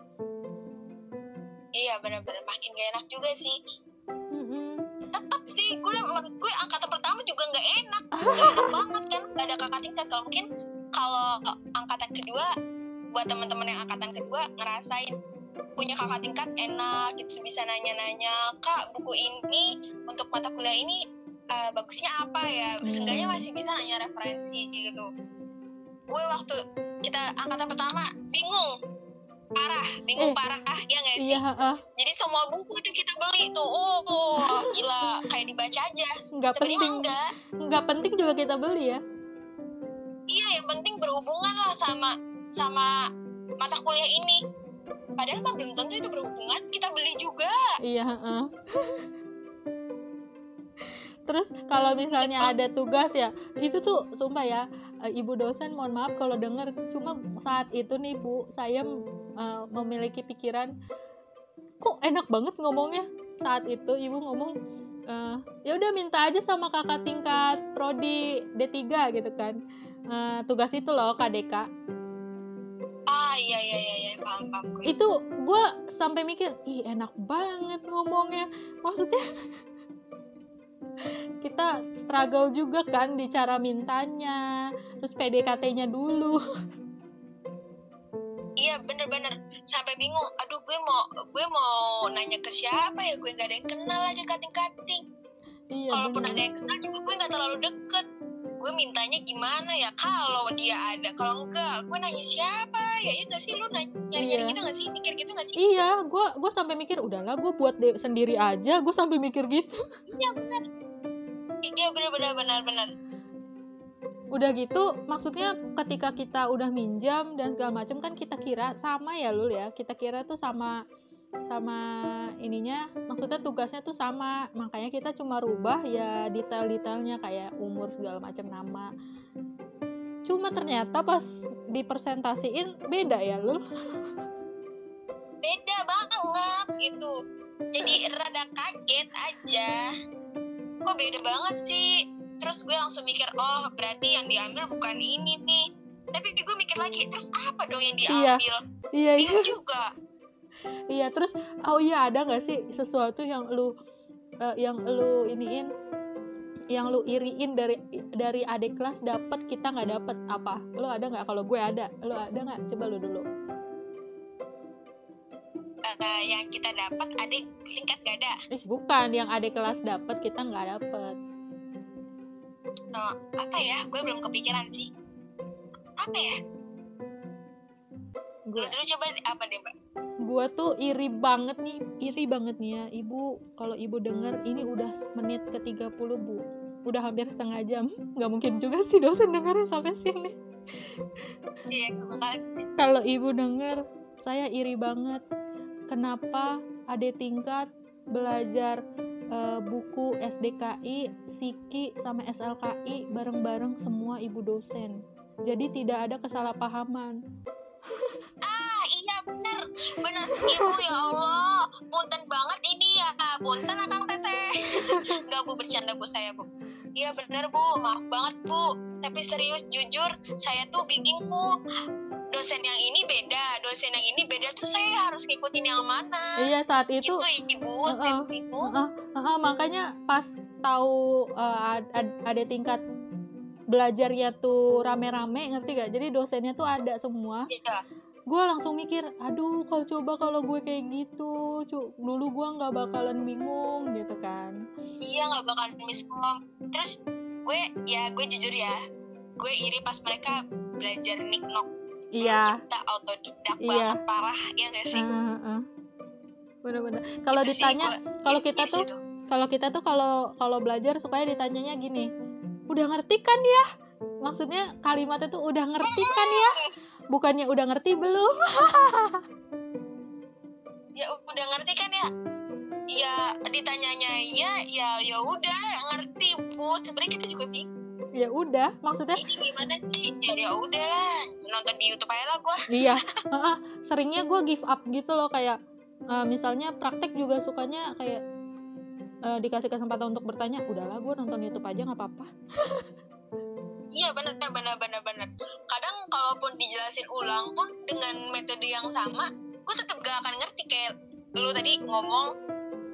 iya bener-bener. Makin gak enak juga sih. Mm-mm. tetap sih gue menurut gue angkatan pertama juga nggak enak. Nggak enak banget kan? Gak ada kakak tingkat. Kalau mungkin kalau angkatan kedua buat teman-teman yang angkatan kedua ngerasain punya kakak tingkat enak gitu. Bisa nanya-nanya kak buku ini untuk mata kuliah ini eh, bagusnya apa ya? Hmm. seenggaknya masih bisa nanya referensi gitu. Gue waktu kita angkatan pertama bingung parah bingung Eh, parah ya nggak sih? iya heeh. jadi semua buku itu kita beli tuh. Oh, oh, gila kayak dibaca aja. Nggak penting. enggak nggak penting juga kita beli ya. Iya yang penting berhubungan lah sama sama mata kuliah ini. Padahal mah belum tentu itu berhubungan kita beli juga. Iya, heeh. Terus kalau misalnya ada tugas ya, itu tuh sumpah ya, eh, ibu dosen mohon maaf kalau denger, cuma saat itu nih Bu, saya eh, memiliki pikiran kok enak banget ngomongnya. Saat itu ibu ngomong eh, ya udah minta aja sama kakak tingkat prodi D3 gitu kan. Eh, tugas itu loh KDK. ah iya iya iya, iya. paham paham gue itu gue sampai mikir ih enak banget ngomongnya maksudnya kita struggle juga kan di cara mintanya terus PDKT-nya dulu. Iya bener-bener sampai bingung aduh gue mau gue mau nanya ke siapa ya? Gue nggak ada yang kenal aja kating-kating. Iya kalaupun ada bener yang kenal juga gue nggak terlalu deket. Gue mintanya gimana ya? Kalau dia ada kalau enggak gue nanya siapa? Ya iya nggak sih lu nyari nyari Iya. gitu nggak sih? Mikir gitu nggak sih? Iya gue gue sampai mikir udahlah gue buat sendiri aja. Gue sampai mikir gitu. Iya benar iya benar benar benar benar. Udah gitu maksudnya ketika kita udah minjam dan segala macam kan kita kira sama ya lul ya? Kita kira tuh sama sama ininya maksudnya tugasnya tuh sama. Makanya kita cuma rubah ya detail-detailnya kayak umur segala macam nama. Cuma ternyata pas dipresentasiin beda ya lul? Beda banget gitu. Jadi rada kaget aja kok beda banget sih? Terus gue langsung mikir oh berarti yang diambil bukan ini nih. Tapi gue mikir lagi terus apa dong yang Iya. diambil? Iya iya. bingung juga. Iya terus oh iya ada nggak sih sesuatu yang lu eh, yang lu iniin yang lu iriin dari dari adik kelas dapet kita nggak dapet? Apa? Lu ada nggak? Kalau gue ada. Lu ada nggak? Coba lu dulu Yang kita dapat adik tingkat gak ada? Ih, bukan. Yang adik kelas dapet kita nggak dapet Oh, apa ya? Gue belum kepikiran sih. Apa ya? Gue Lu dulu coba apa deh mbak? Gue tuh iri banget nih iri banget nih ya. Ibu kalau ibu denger ini udah menit ke 30 bu. Udah hampir setengah jam. Nggak mungkin juga sih dosen dengerin sampai sini. Iya kalau ibu denger saya iri banget kenapa adik tingkat belajar eh, buku SDKI, Siki, sama SLKI bareng-bareng semua ibu dosen. Jadi tidak ada kesalahpahaman. ah iya bener. Bener ibu ya Allah. Punten banget ini ya. Punten akang teteh nggak bu bercanda bu saya bu. Iya bener bu. Maaf banget bu. Tapi serius jujur saya tuh bingung bu dosen yang ini beda dosen yang ini beda tuh saya harus ngikutin yang mana Iya saat itu itu ibu saya Heeh. bingung Heeh, heeh, makanya pas tahu ad- ad- ada tingkat belajarnya tuh rame-rame ngerti gak? Jadi dosennya tuh ada semua. Iya. Gue langsung mikir, aduh kalau coba kalau gue kayak gitu, cu- dulu gue nggak bakalan bingung gitu kan. iya nggak bakal miskom terus gue ya gue jujur ya gue iri pas mereka belajar niknok Iya. kita autodidak Iya. banget parah ya gak sih Heeh, heeh. Bener-bener. Kalau ditanya, kalau kita tuh situ. kalau kita tuh kalau kalau belajar sukanya ditanyanya gini udah ngerti kan ya maksudnya kalimatnya tuh udah ngerti kan ya bukannya udah ngerti belum ya udah ngerti kan ya ya ditanyanya ya ya ya udah ngerti bu sebenarnya kita juga bingung ya udah maksudnya ini gimana sih? Ya ya udahlah nonton di YouTube aja lah gua. Iya seringnya gue give up gitu loh kayak eh, misalnya praktek juga sukanya kayak eh, dikasih kesempatan untuk bertanya udahlah gue nonton YouTube aja nggak apa-apa. Iya benar benar benar benar kadang kalaupun dijelasin ulang pun dengan metode yang sama gue tetap gak akan ngerti kayak lu tadi ngomong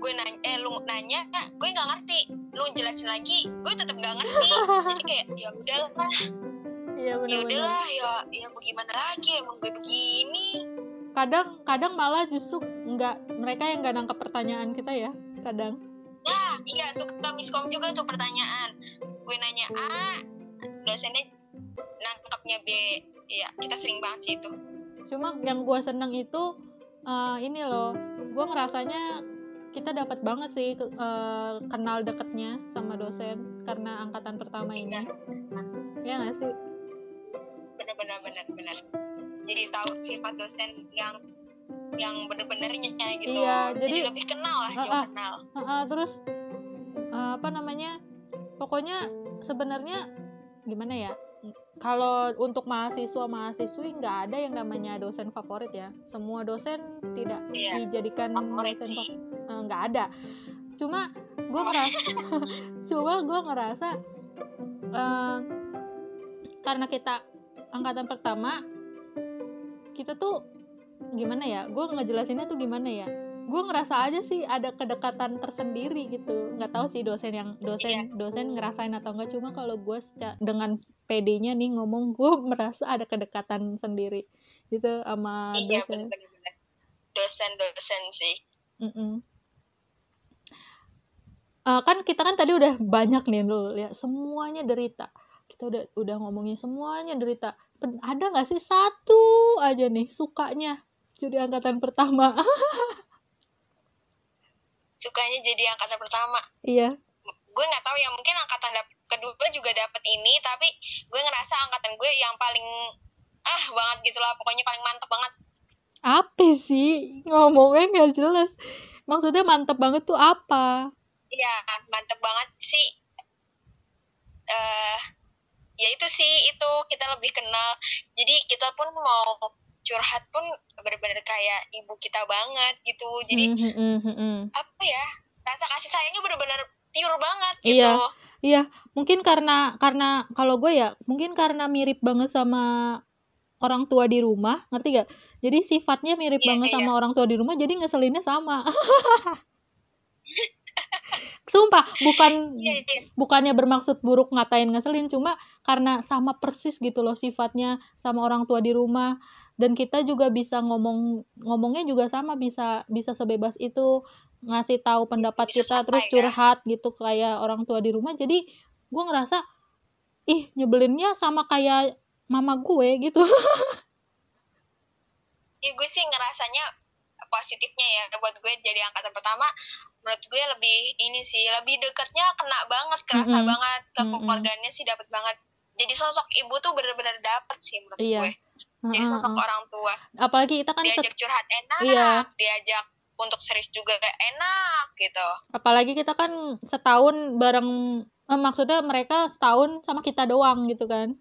gue nanya eh lu nanya gue nggak ngerti lu jelasin lagi gue tetap gak ngerti jadi kayak ya udahlah iya ya benar-benar udahlah ya ya bagaimana lagi emang gue begini kadang kadang malah justru nggak mereka yang nggak nangkep pertanyaan kita ya kadang Nah, iya suka miskom juga tuh pertanyaan. Gue nanya A, dosennya nangkepnya B. Iya, kita sering banget sih itu. cuma yang gue seneng itu eh, ini loh gue ngerasanya kita dapat banget sih ke- eh, kenal deketnya sama dosen karena angkatan pertama ini ya nggak sih Bener-bener bener-bener. Jadi tahu sifat dosen yang yang bener-benernya gitu. Iya, jadi- lebih kenal lah, jauh Ah, ah. kenal. Heeh, terus eh, apa namanya pokoknya sebenarnya gimana ya kalau untuk mahasiswa mahasiswi nggak ada yang namanya dosen favorit ya. Semua dosen tidak Iya. dijadikan Favorit dosen sih. fa- eh, nggak ada. Cuma gue ngerasa cuma gue ngerasa eh, karena kita angkatan pertama kita tuh gimana ya? Gue ngejelasinnya tuh gimana ya? Gue ngerasa aja sih ada kedekatan tersendiri gitu. Nggak tahu sih dosen yang dosen dosen ngerasain atau enggak cuma kalau gue dengan PD-nya nih ngomong gue merasa ada kedekatan sendiri gitu sama Iya, dosen. Dosen-dosen sih. Mm-mm. Eh, kan kita kan tadi udah banyak nih lu ya semuanya derita kita udah udah ngomongin semuanya derita Pen- ada nggak sih satu aja nih sukanya jadi angkatan pertama Sukanya jadi angkatan pertama. iya gue nggak tahu ya mungkin angkatan kedua juga dapat ini tapi gue ngerasa angkatan gue yang paling ah banget gitu lah pokoknya paling mantep banget. Apa sih? Ngomongnya nggak jelas. Maksudnya mantep banget tuh apa? Iya mantep banget sih. Eh ya itu sih itu kita lebih kenal. Jadi kita pun mau curhat pun bener-bener kayak ibu kita banget gitu. Jadi Hmm, hmm, hmm, hmm. apa ya rasa kasih sayangnya bener-bener pure banget Iya. gitu. Iya, mungkin karena karena kalau gue ya, mungkin karena mirip banget sama orang tua di rumah, ngerti gak? Jadi sifatnya mirip Iya, banget iya. sama orang tua di rumah, jadi ngeselinnya sama. Sumpah, bukan iya iya bukannya bermaksud buruk ngatain ngeselin, cuma karena sama persis gitu loh sifatnya sama orang tua di rumah. Dan kita juga bisa ngomong ngomongnya juga sama bisa bisa sebebas itu ngasih tahu pendapat Bisa kita terus curhat gitu kayak orang tua di rumah. Jadi gue ngerasa ih nyebelinnya sama kayak mama gue gitu. ya gue sih ngerasanya positifnya ya buat gue jadi angkatan pertama menurut gue lebih ini sih lebih dekatnya kena banget kerasa Mm-mm. banget ke Mm-mm. keluarganya sih dapat banget jadi sosok ibu tuh bener-bener dapet sih menurut Iya. gue jadi Heeh, sosok orang tua. Apalagi kita kan diajak curhat enak Iya. diajak untuk serius juga enak gitu. Apalagi kita kan setahun bareng eh, maksudnya mereka setahun sama kita doang gitu kan.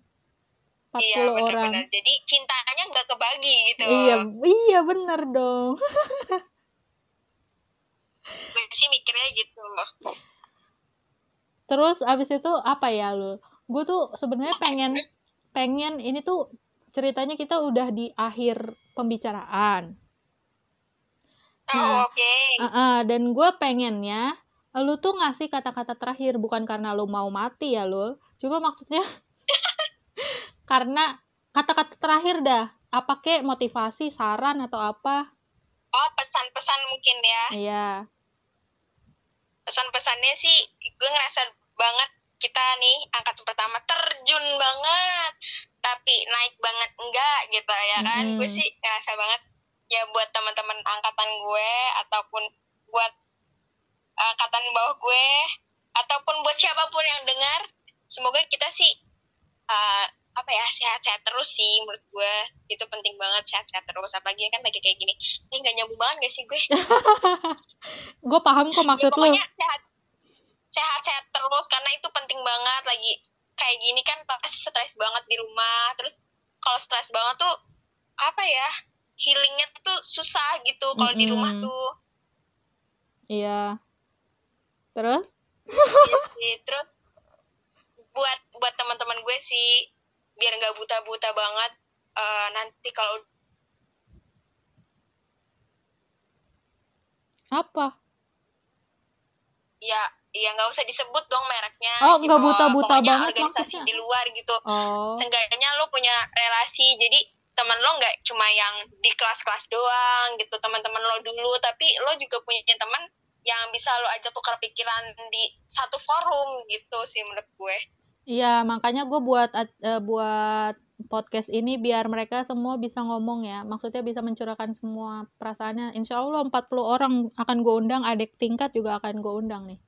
40 iya orang. bener-bener jadi cintanya nggak kebagi gitu. Iya iya bener dong. Gue sih mikirnya gitu. Terus abis itu apa ya lu gue tuh sebenarnya pengen pengen ini tuh ceritanya kita udah di akhir pembicaraan. Oh Nah, oke. Heeh, dan gue pengennya lu tuh ngasih kata-kata terakhir bukan karena lu mau mati ya lu cuma maksudnya karena kata-kata terakhir dah. Apa kek motivasi saran atau apa? Oh pesan-pesan mungkin ya. Iya. Pesan-pesannya sih gue ngerasa banget kita nih angkatan pertama terjun banget tapi naik banget enggak gitu ya kan? Mm-mm. gue sih ngerasa banget ya buat teman-teman angkatan gue ataupun buat angkatan bawah gue ataupun buat siapa pun yang dengar semoga kita sih uh, apa ya sehat-sehat terus sih menurut gue. Itu penting banget sehat-sehat terus. Apalagi kan lagi kayak gini ini nggak nyambung banget gak sih gue? Gue paham kok maksud ya, lu. pokoknya sehat sehat sehat terus karena itu penting banget. Lagi kayak gini kan pasti stres banget di rumah. Terus kalau stres banget tuh apa ya healingnya tuh susah gitu kalau di rumah tuh. Iya. Terus? Iya terus buat buat teman-teman gue sih biar nggak buta-buta banget eh, nanti kalau apa? Ya ya nggak usah disebut dong mereknya Oh, gitu. nggak buta-buta Pokoknya banget organisasi maksudnya. di luar gitu oh seenggaknya lo punya relasi jadi teman lo nggak cuma yang di kelas-kelas doang gitu teman-teman lo dulu tapi lo juga punya teman yang bisa lo ajak tukar pikiran di satu forum gitu sih menurut gue Iya, makanya gue buat eh, buat podcast ini biar mereka semua bisa ngomong ya. Maksudnya bisa mencurahkan semua perasaannya. Insya Allah 40 orang akan gue undang, adik tingkat juga akan gue undang nih.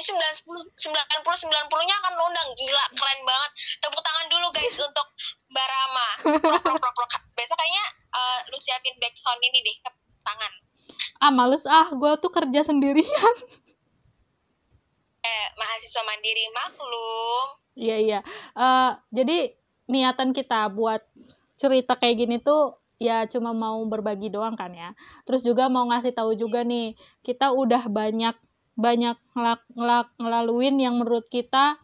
Ini 90 90 90 nya akan lo undang gila keren banget. Tepuk tangan dulu guys untuk Mbak Rama. Prok, prok, prok, besok kayaknya eh, lu siapin back sound ini deh tepuk tangan. Ah, males ah, gue tuh kerja sendirian. eh mahasiswa mandiri maklum. Iya, iya. Eh, jadi niatan kita buat cerita kayak gini tuh ya cuma mau berbagi doang kan ya. Terus juga mau ngasih tahu juga nih, kita udah banyak banyak ngelak, ngelak- ngelaluin yang menurut kita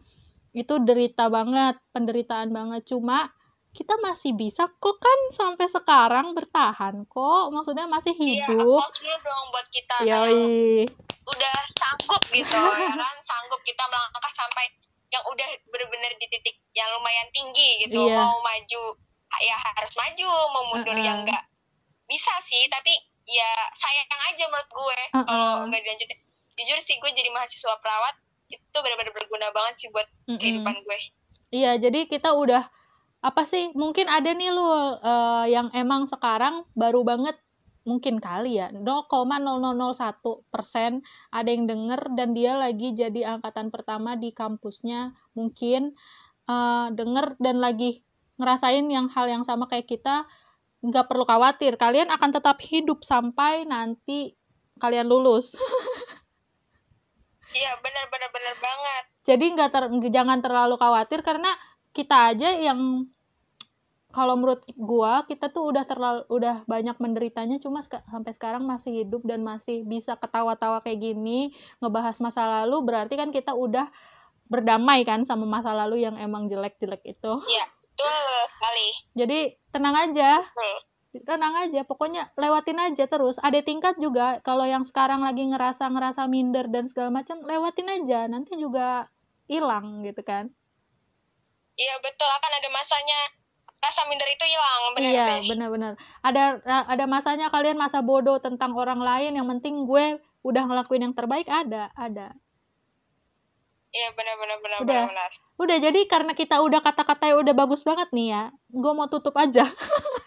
itu derita banget, penderitaan banget. Cuma kita masih bisa kok kan sampai sekarang bertahan kok. Maksudnya masih iya hidup. dulu dong buat kita Yoi. udah sanggup gitu ya kan sanggup kita melangkah sampai yang udah bener-bener di titik yang lumayan tinggi gitu Iya. mau maju ya harus maju mau mundur Uh-uh. yang enggak bisa sih tapi ya sayang aja menurut gue Uh-uh. kalau nggak dilanjutin jujur sih gue jadi mahasiswa perawat itu benar-benar berguna banget sih buat Mm-mm. kehidupan gue Iya, jadi kita udah apa sih? Mungkin ada nih lu eh, yang emang sekarang baru banget mungkin kali ya 0,0001 persen ada yang denger dan dia lagi jadi angkatan pertama di kampusnya mungkin eh, denger dan lagi ngerasain yang hal yang sama kayak kita nggak perlu khawatir kalian akan tetap hidup sampai nanti kalian lulus iya benar-benar benar banget jadi nggak ter, jangan terlalu khawatir karena kita aja yang kalau menurut gua kita tuh udah terlalu udah banyak menderitanya cuma seka- sampai sekarang masih hidup dan masih bisa ketawa-tawa kayak gini ngebahas masa lalu berarti kan kita udah berdamai kan sama masa lalu yang emang jelek-jelek itu Betul sekali. jadi tenang aja Betul. Tenang aja pokoknya lewatin aja terus. Ada tingkat juga kalau yang sekarang lagi ngerasa ngerasa minder dan segala macam lewatin aja. Nanti juga hilang gitu kan? Iya betul. Akan ada masanya rasa minder itu hilang benar iya benar-benar. Ada ada masanya kalian masa bodoh tentang orang lain yang penting gue udah ngelakuin yang terbaik ada ada. Iya benar benar Udah. benar. benar. udah jadi karena kita udah kata-katanya udah bagus banget nih ya gue mau tutup aja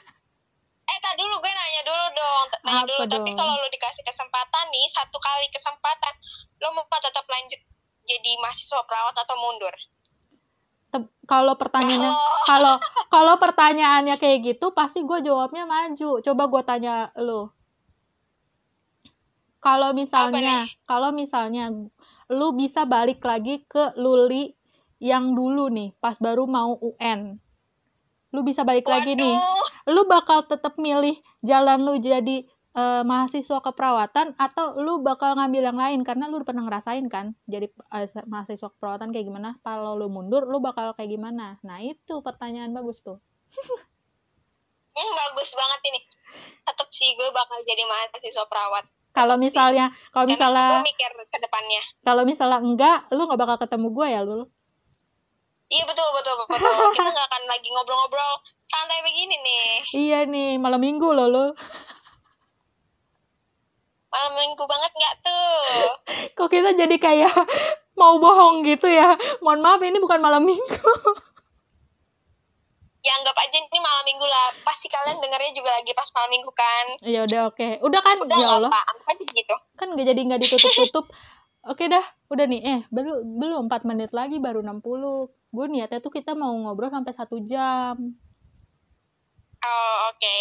dulu gue nanya dulu dong, nanya Apa dulu. Tapi dong? kalau lu dikasih kesempatan nih satu kali kesempatan, lu mau tetap lanjut jadi mahasiswa perawat atau mundur? Kalau pertanyaannya Oh, kalau kalau pertanyaannya kayak gitu pasti gue jawabnya maju coba gue tanya lo kalau misalnya kalau misalnya lu bisa balik lagi ke Luli yang dulu nih pas baru mau UN lu bisa balik lagi nih waduh. Lu bakal tetap milih jalan lu jadi eh, mahasiswa keperawatan atau lu bakal ngambil yang lain karena lu udah pernah ngerasain kan jadi se- mahasiswa keperawatan kayak gimana kalau lu mundur lu bakal kayak gimana nah itu pertanyaan bagus tuh Hmm, bagus banget ini. Tetap sih gue bakal jadi mahasiswa perawat. kalau misalnya kalau misalnya gue mikir ke depannya. kalau misalnya enggak lu nggak bakal ketemu gue ya lu Iya betul betul betul. Kita nggak akan lagi ngobrol-ngobrol santai begini nih. iya nih malam minggu loh lu Malam minggu banget nggak tuh? kok kita jadi kayak mau bohong gitu ya mohon maaf ini bukan malam minggu Ya anggap aja ini malam minggu lah. Pasti kalian dengarnya juga lagi pas malam minggu kan. ya udah oke udah kan Udah ya Allah apa, anggap aja gitu. kan nggak jadi nggak ditutup-tutup oke dah udah nih eh belum belum 4 menit lagi baru 60 gue niatnya tuh kita mau ngobrol sampai satu jam Oh oke.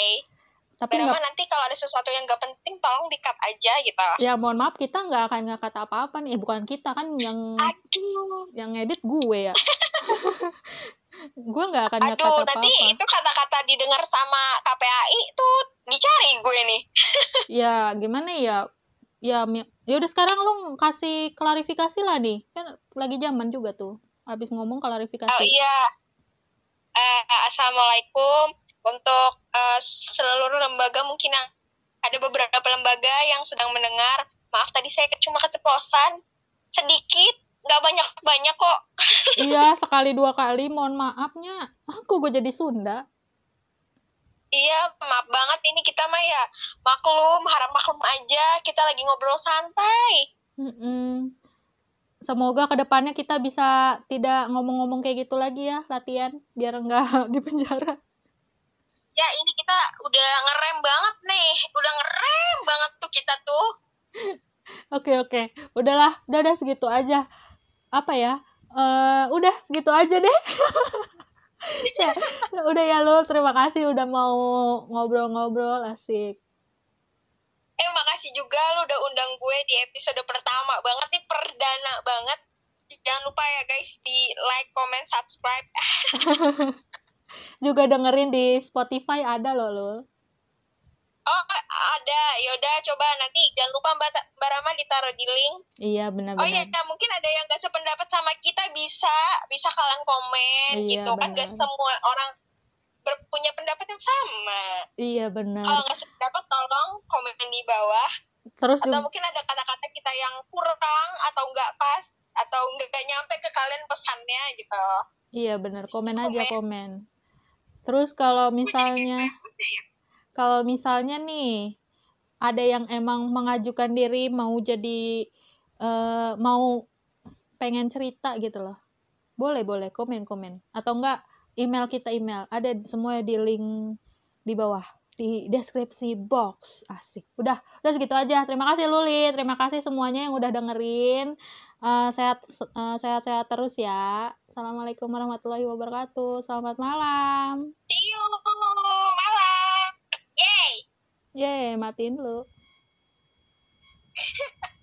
tapi Berapa nggak nanti kalau ada sesuatu yang nggak penting tolong di cut aja gitu. ya mohon maaf kita nggak akan nggak kata apa-apa nih eh, bukan kita kan yang Aduh. yang edit gue ya gue nggak akan nggak kata nanti apa-apa itu kata-kata didengar sama KPAI tuh dicari gue nih. ya gimana ya ya ya udah sekarang lu kasih klarifikasi lah nih kan lagi zaman juga tuh habis ngomong klarifikasi Oh iya. Eh, Assalamualaikum untuk eh, seluruh lembaga mungkin yang ada beberapa lembaga yang sedang mendengar. Maaf tadi saya cuma keceplosan sedikit, nggak banyak banyak kok. iya sekali dua kali mohon maafnya aku gue jadi Sunda Iya, maaf banget ini kita mah ya maklum, harap maklum aja. Kita lagi ngobrol santai. Mm-mm. Semoga ke depannya kita bisa tidak ngomong-ngomong kayak gitu lagi ya latihan biar enggak di penjara. Ya ini kita udah ngerem banget nih, udah ngerem banget tuh kita tuh. Oke oke, udahlah, udah udah segitu aja. Apa ya? Eh udah segitu aja deh. Ya, udah ya lu, terima kasih udah mau ngobrol-ngobrol asik. Eh makasih juga lu udah undang gue di episode pertama banget nih perdana banget. Jangan lupa ya guys di like, comment, subscribe. Juga dengerin di Spotify ada loh lu. Oh ada, yaudah coba nanti jangan lupa Mbak, Mbak Rama ditaruh di link. Iya Oh benar-benar. iya, mungkin ada yang gak sependapat sama kita bisa, bisa kalian komen Iya, gitu kan. Gak semua orang berpunya pendapat yang sama. Iya benar. Kalau nggak sependapat tolong komen di bawah. Terus Atau juga mungkin ada kata-kata kita yang kurang atau nggak pas atau nggak nyampe ke kalian pesannya gitu. iya benar, komen Komen. aja komen. Terus kalau misalnya kalau misalnya nih ada yang emang mengajukan diri mau jadi eh, mau pengen cerita gitu loh boleh boleh komen komen atau enggak email kita email. Ada semua di link di bawah. Di deskripsi box. Asik. Udah. Udah segitu aja. Terima kasih Luli. Terima kasih semuanya yang udah dengerin. Eh, sehat eh, sehat sehat terus ya. Assalamualaikum warahmatullahi wabarakatuh. Selamat malam. See you. Malam. Yay! Yeay, matiin dulu.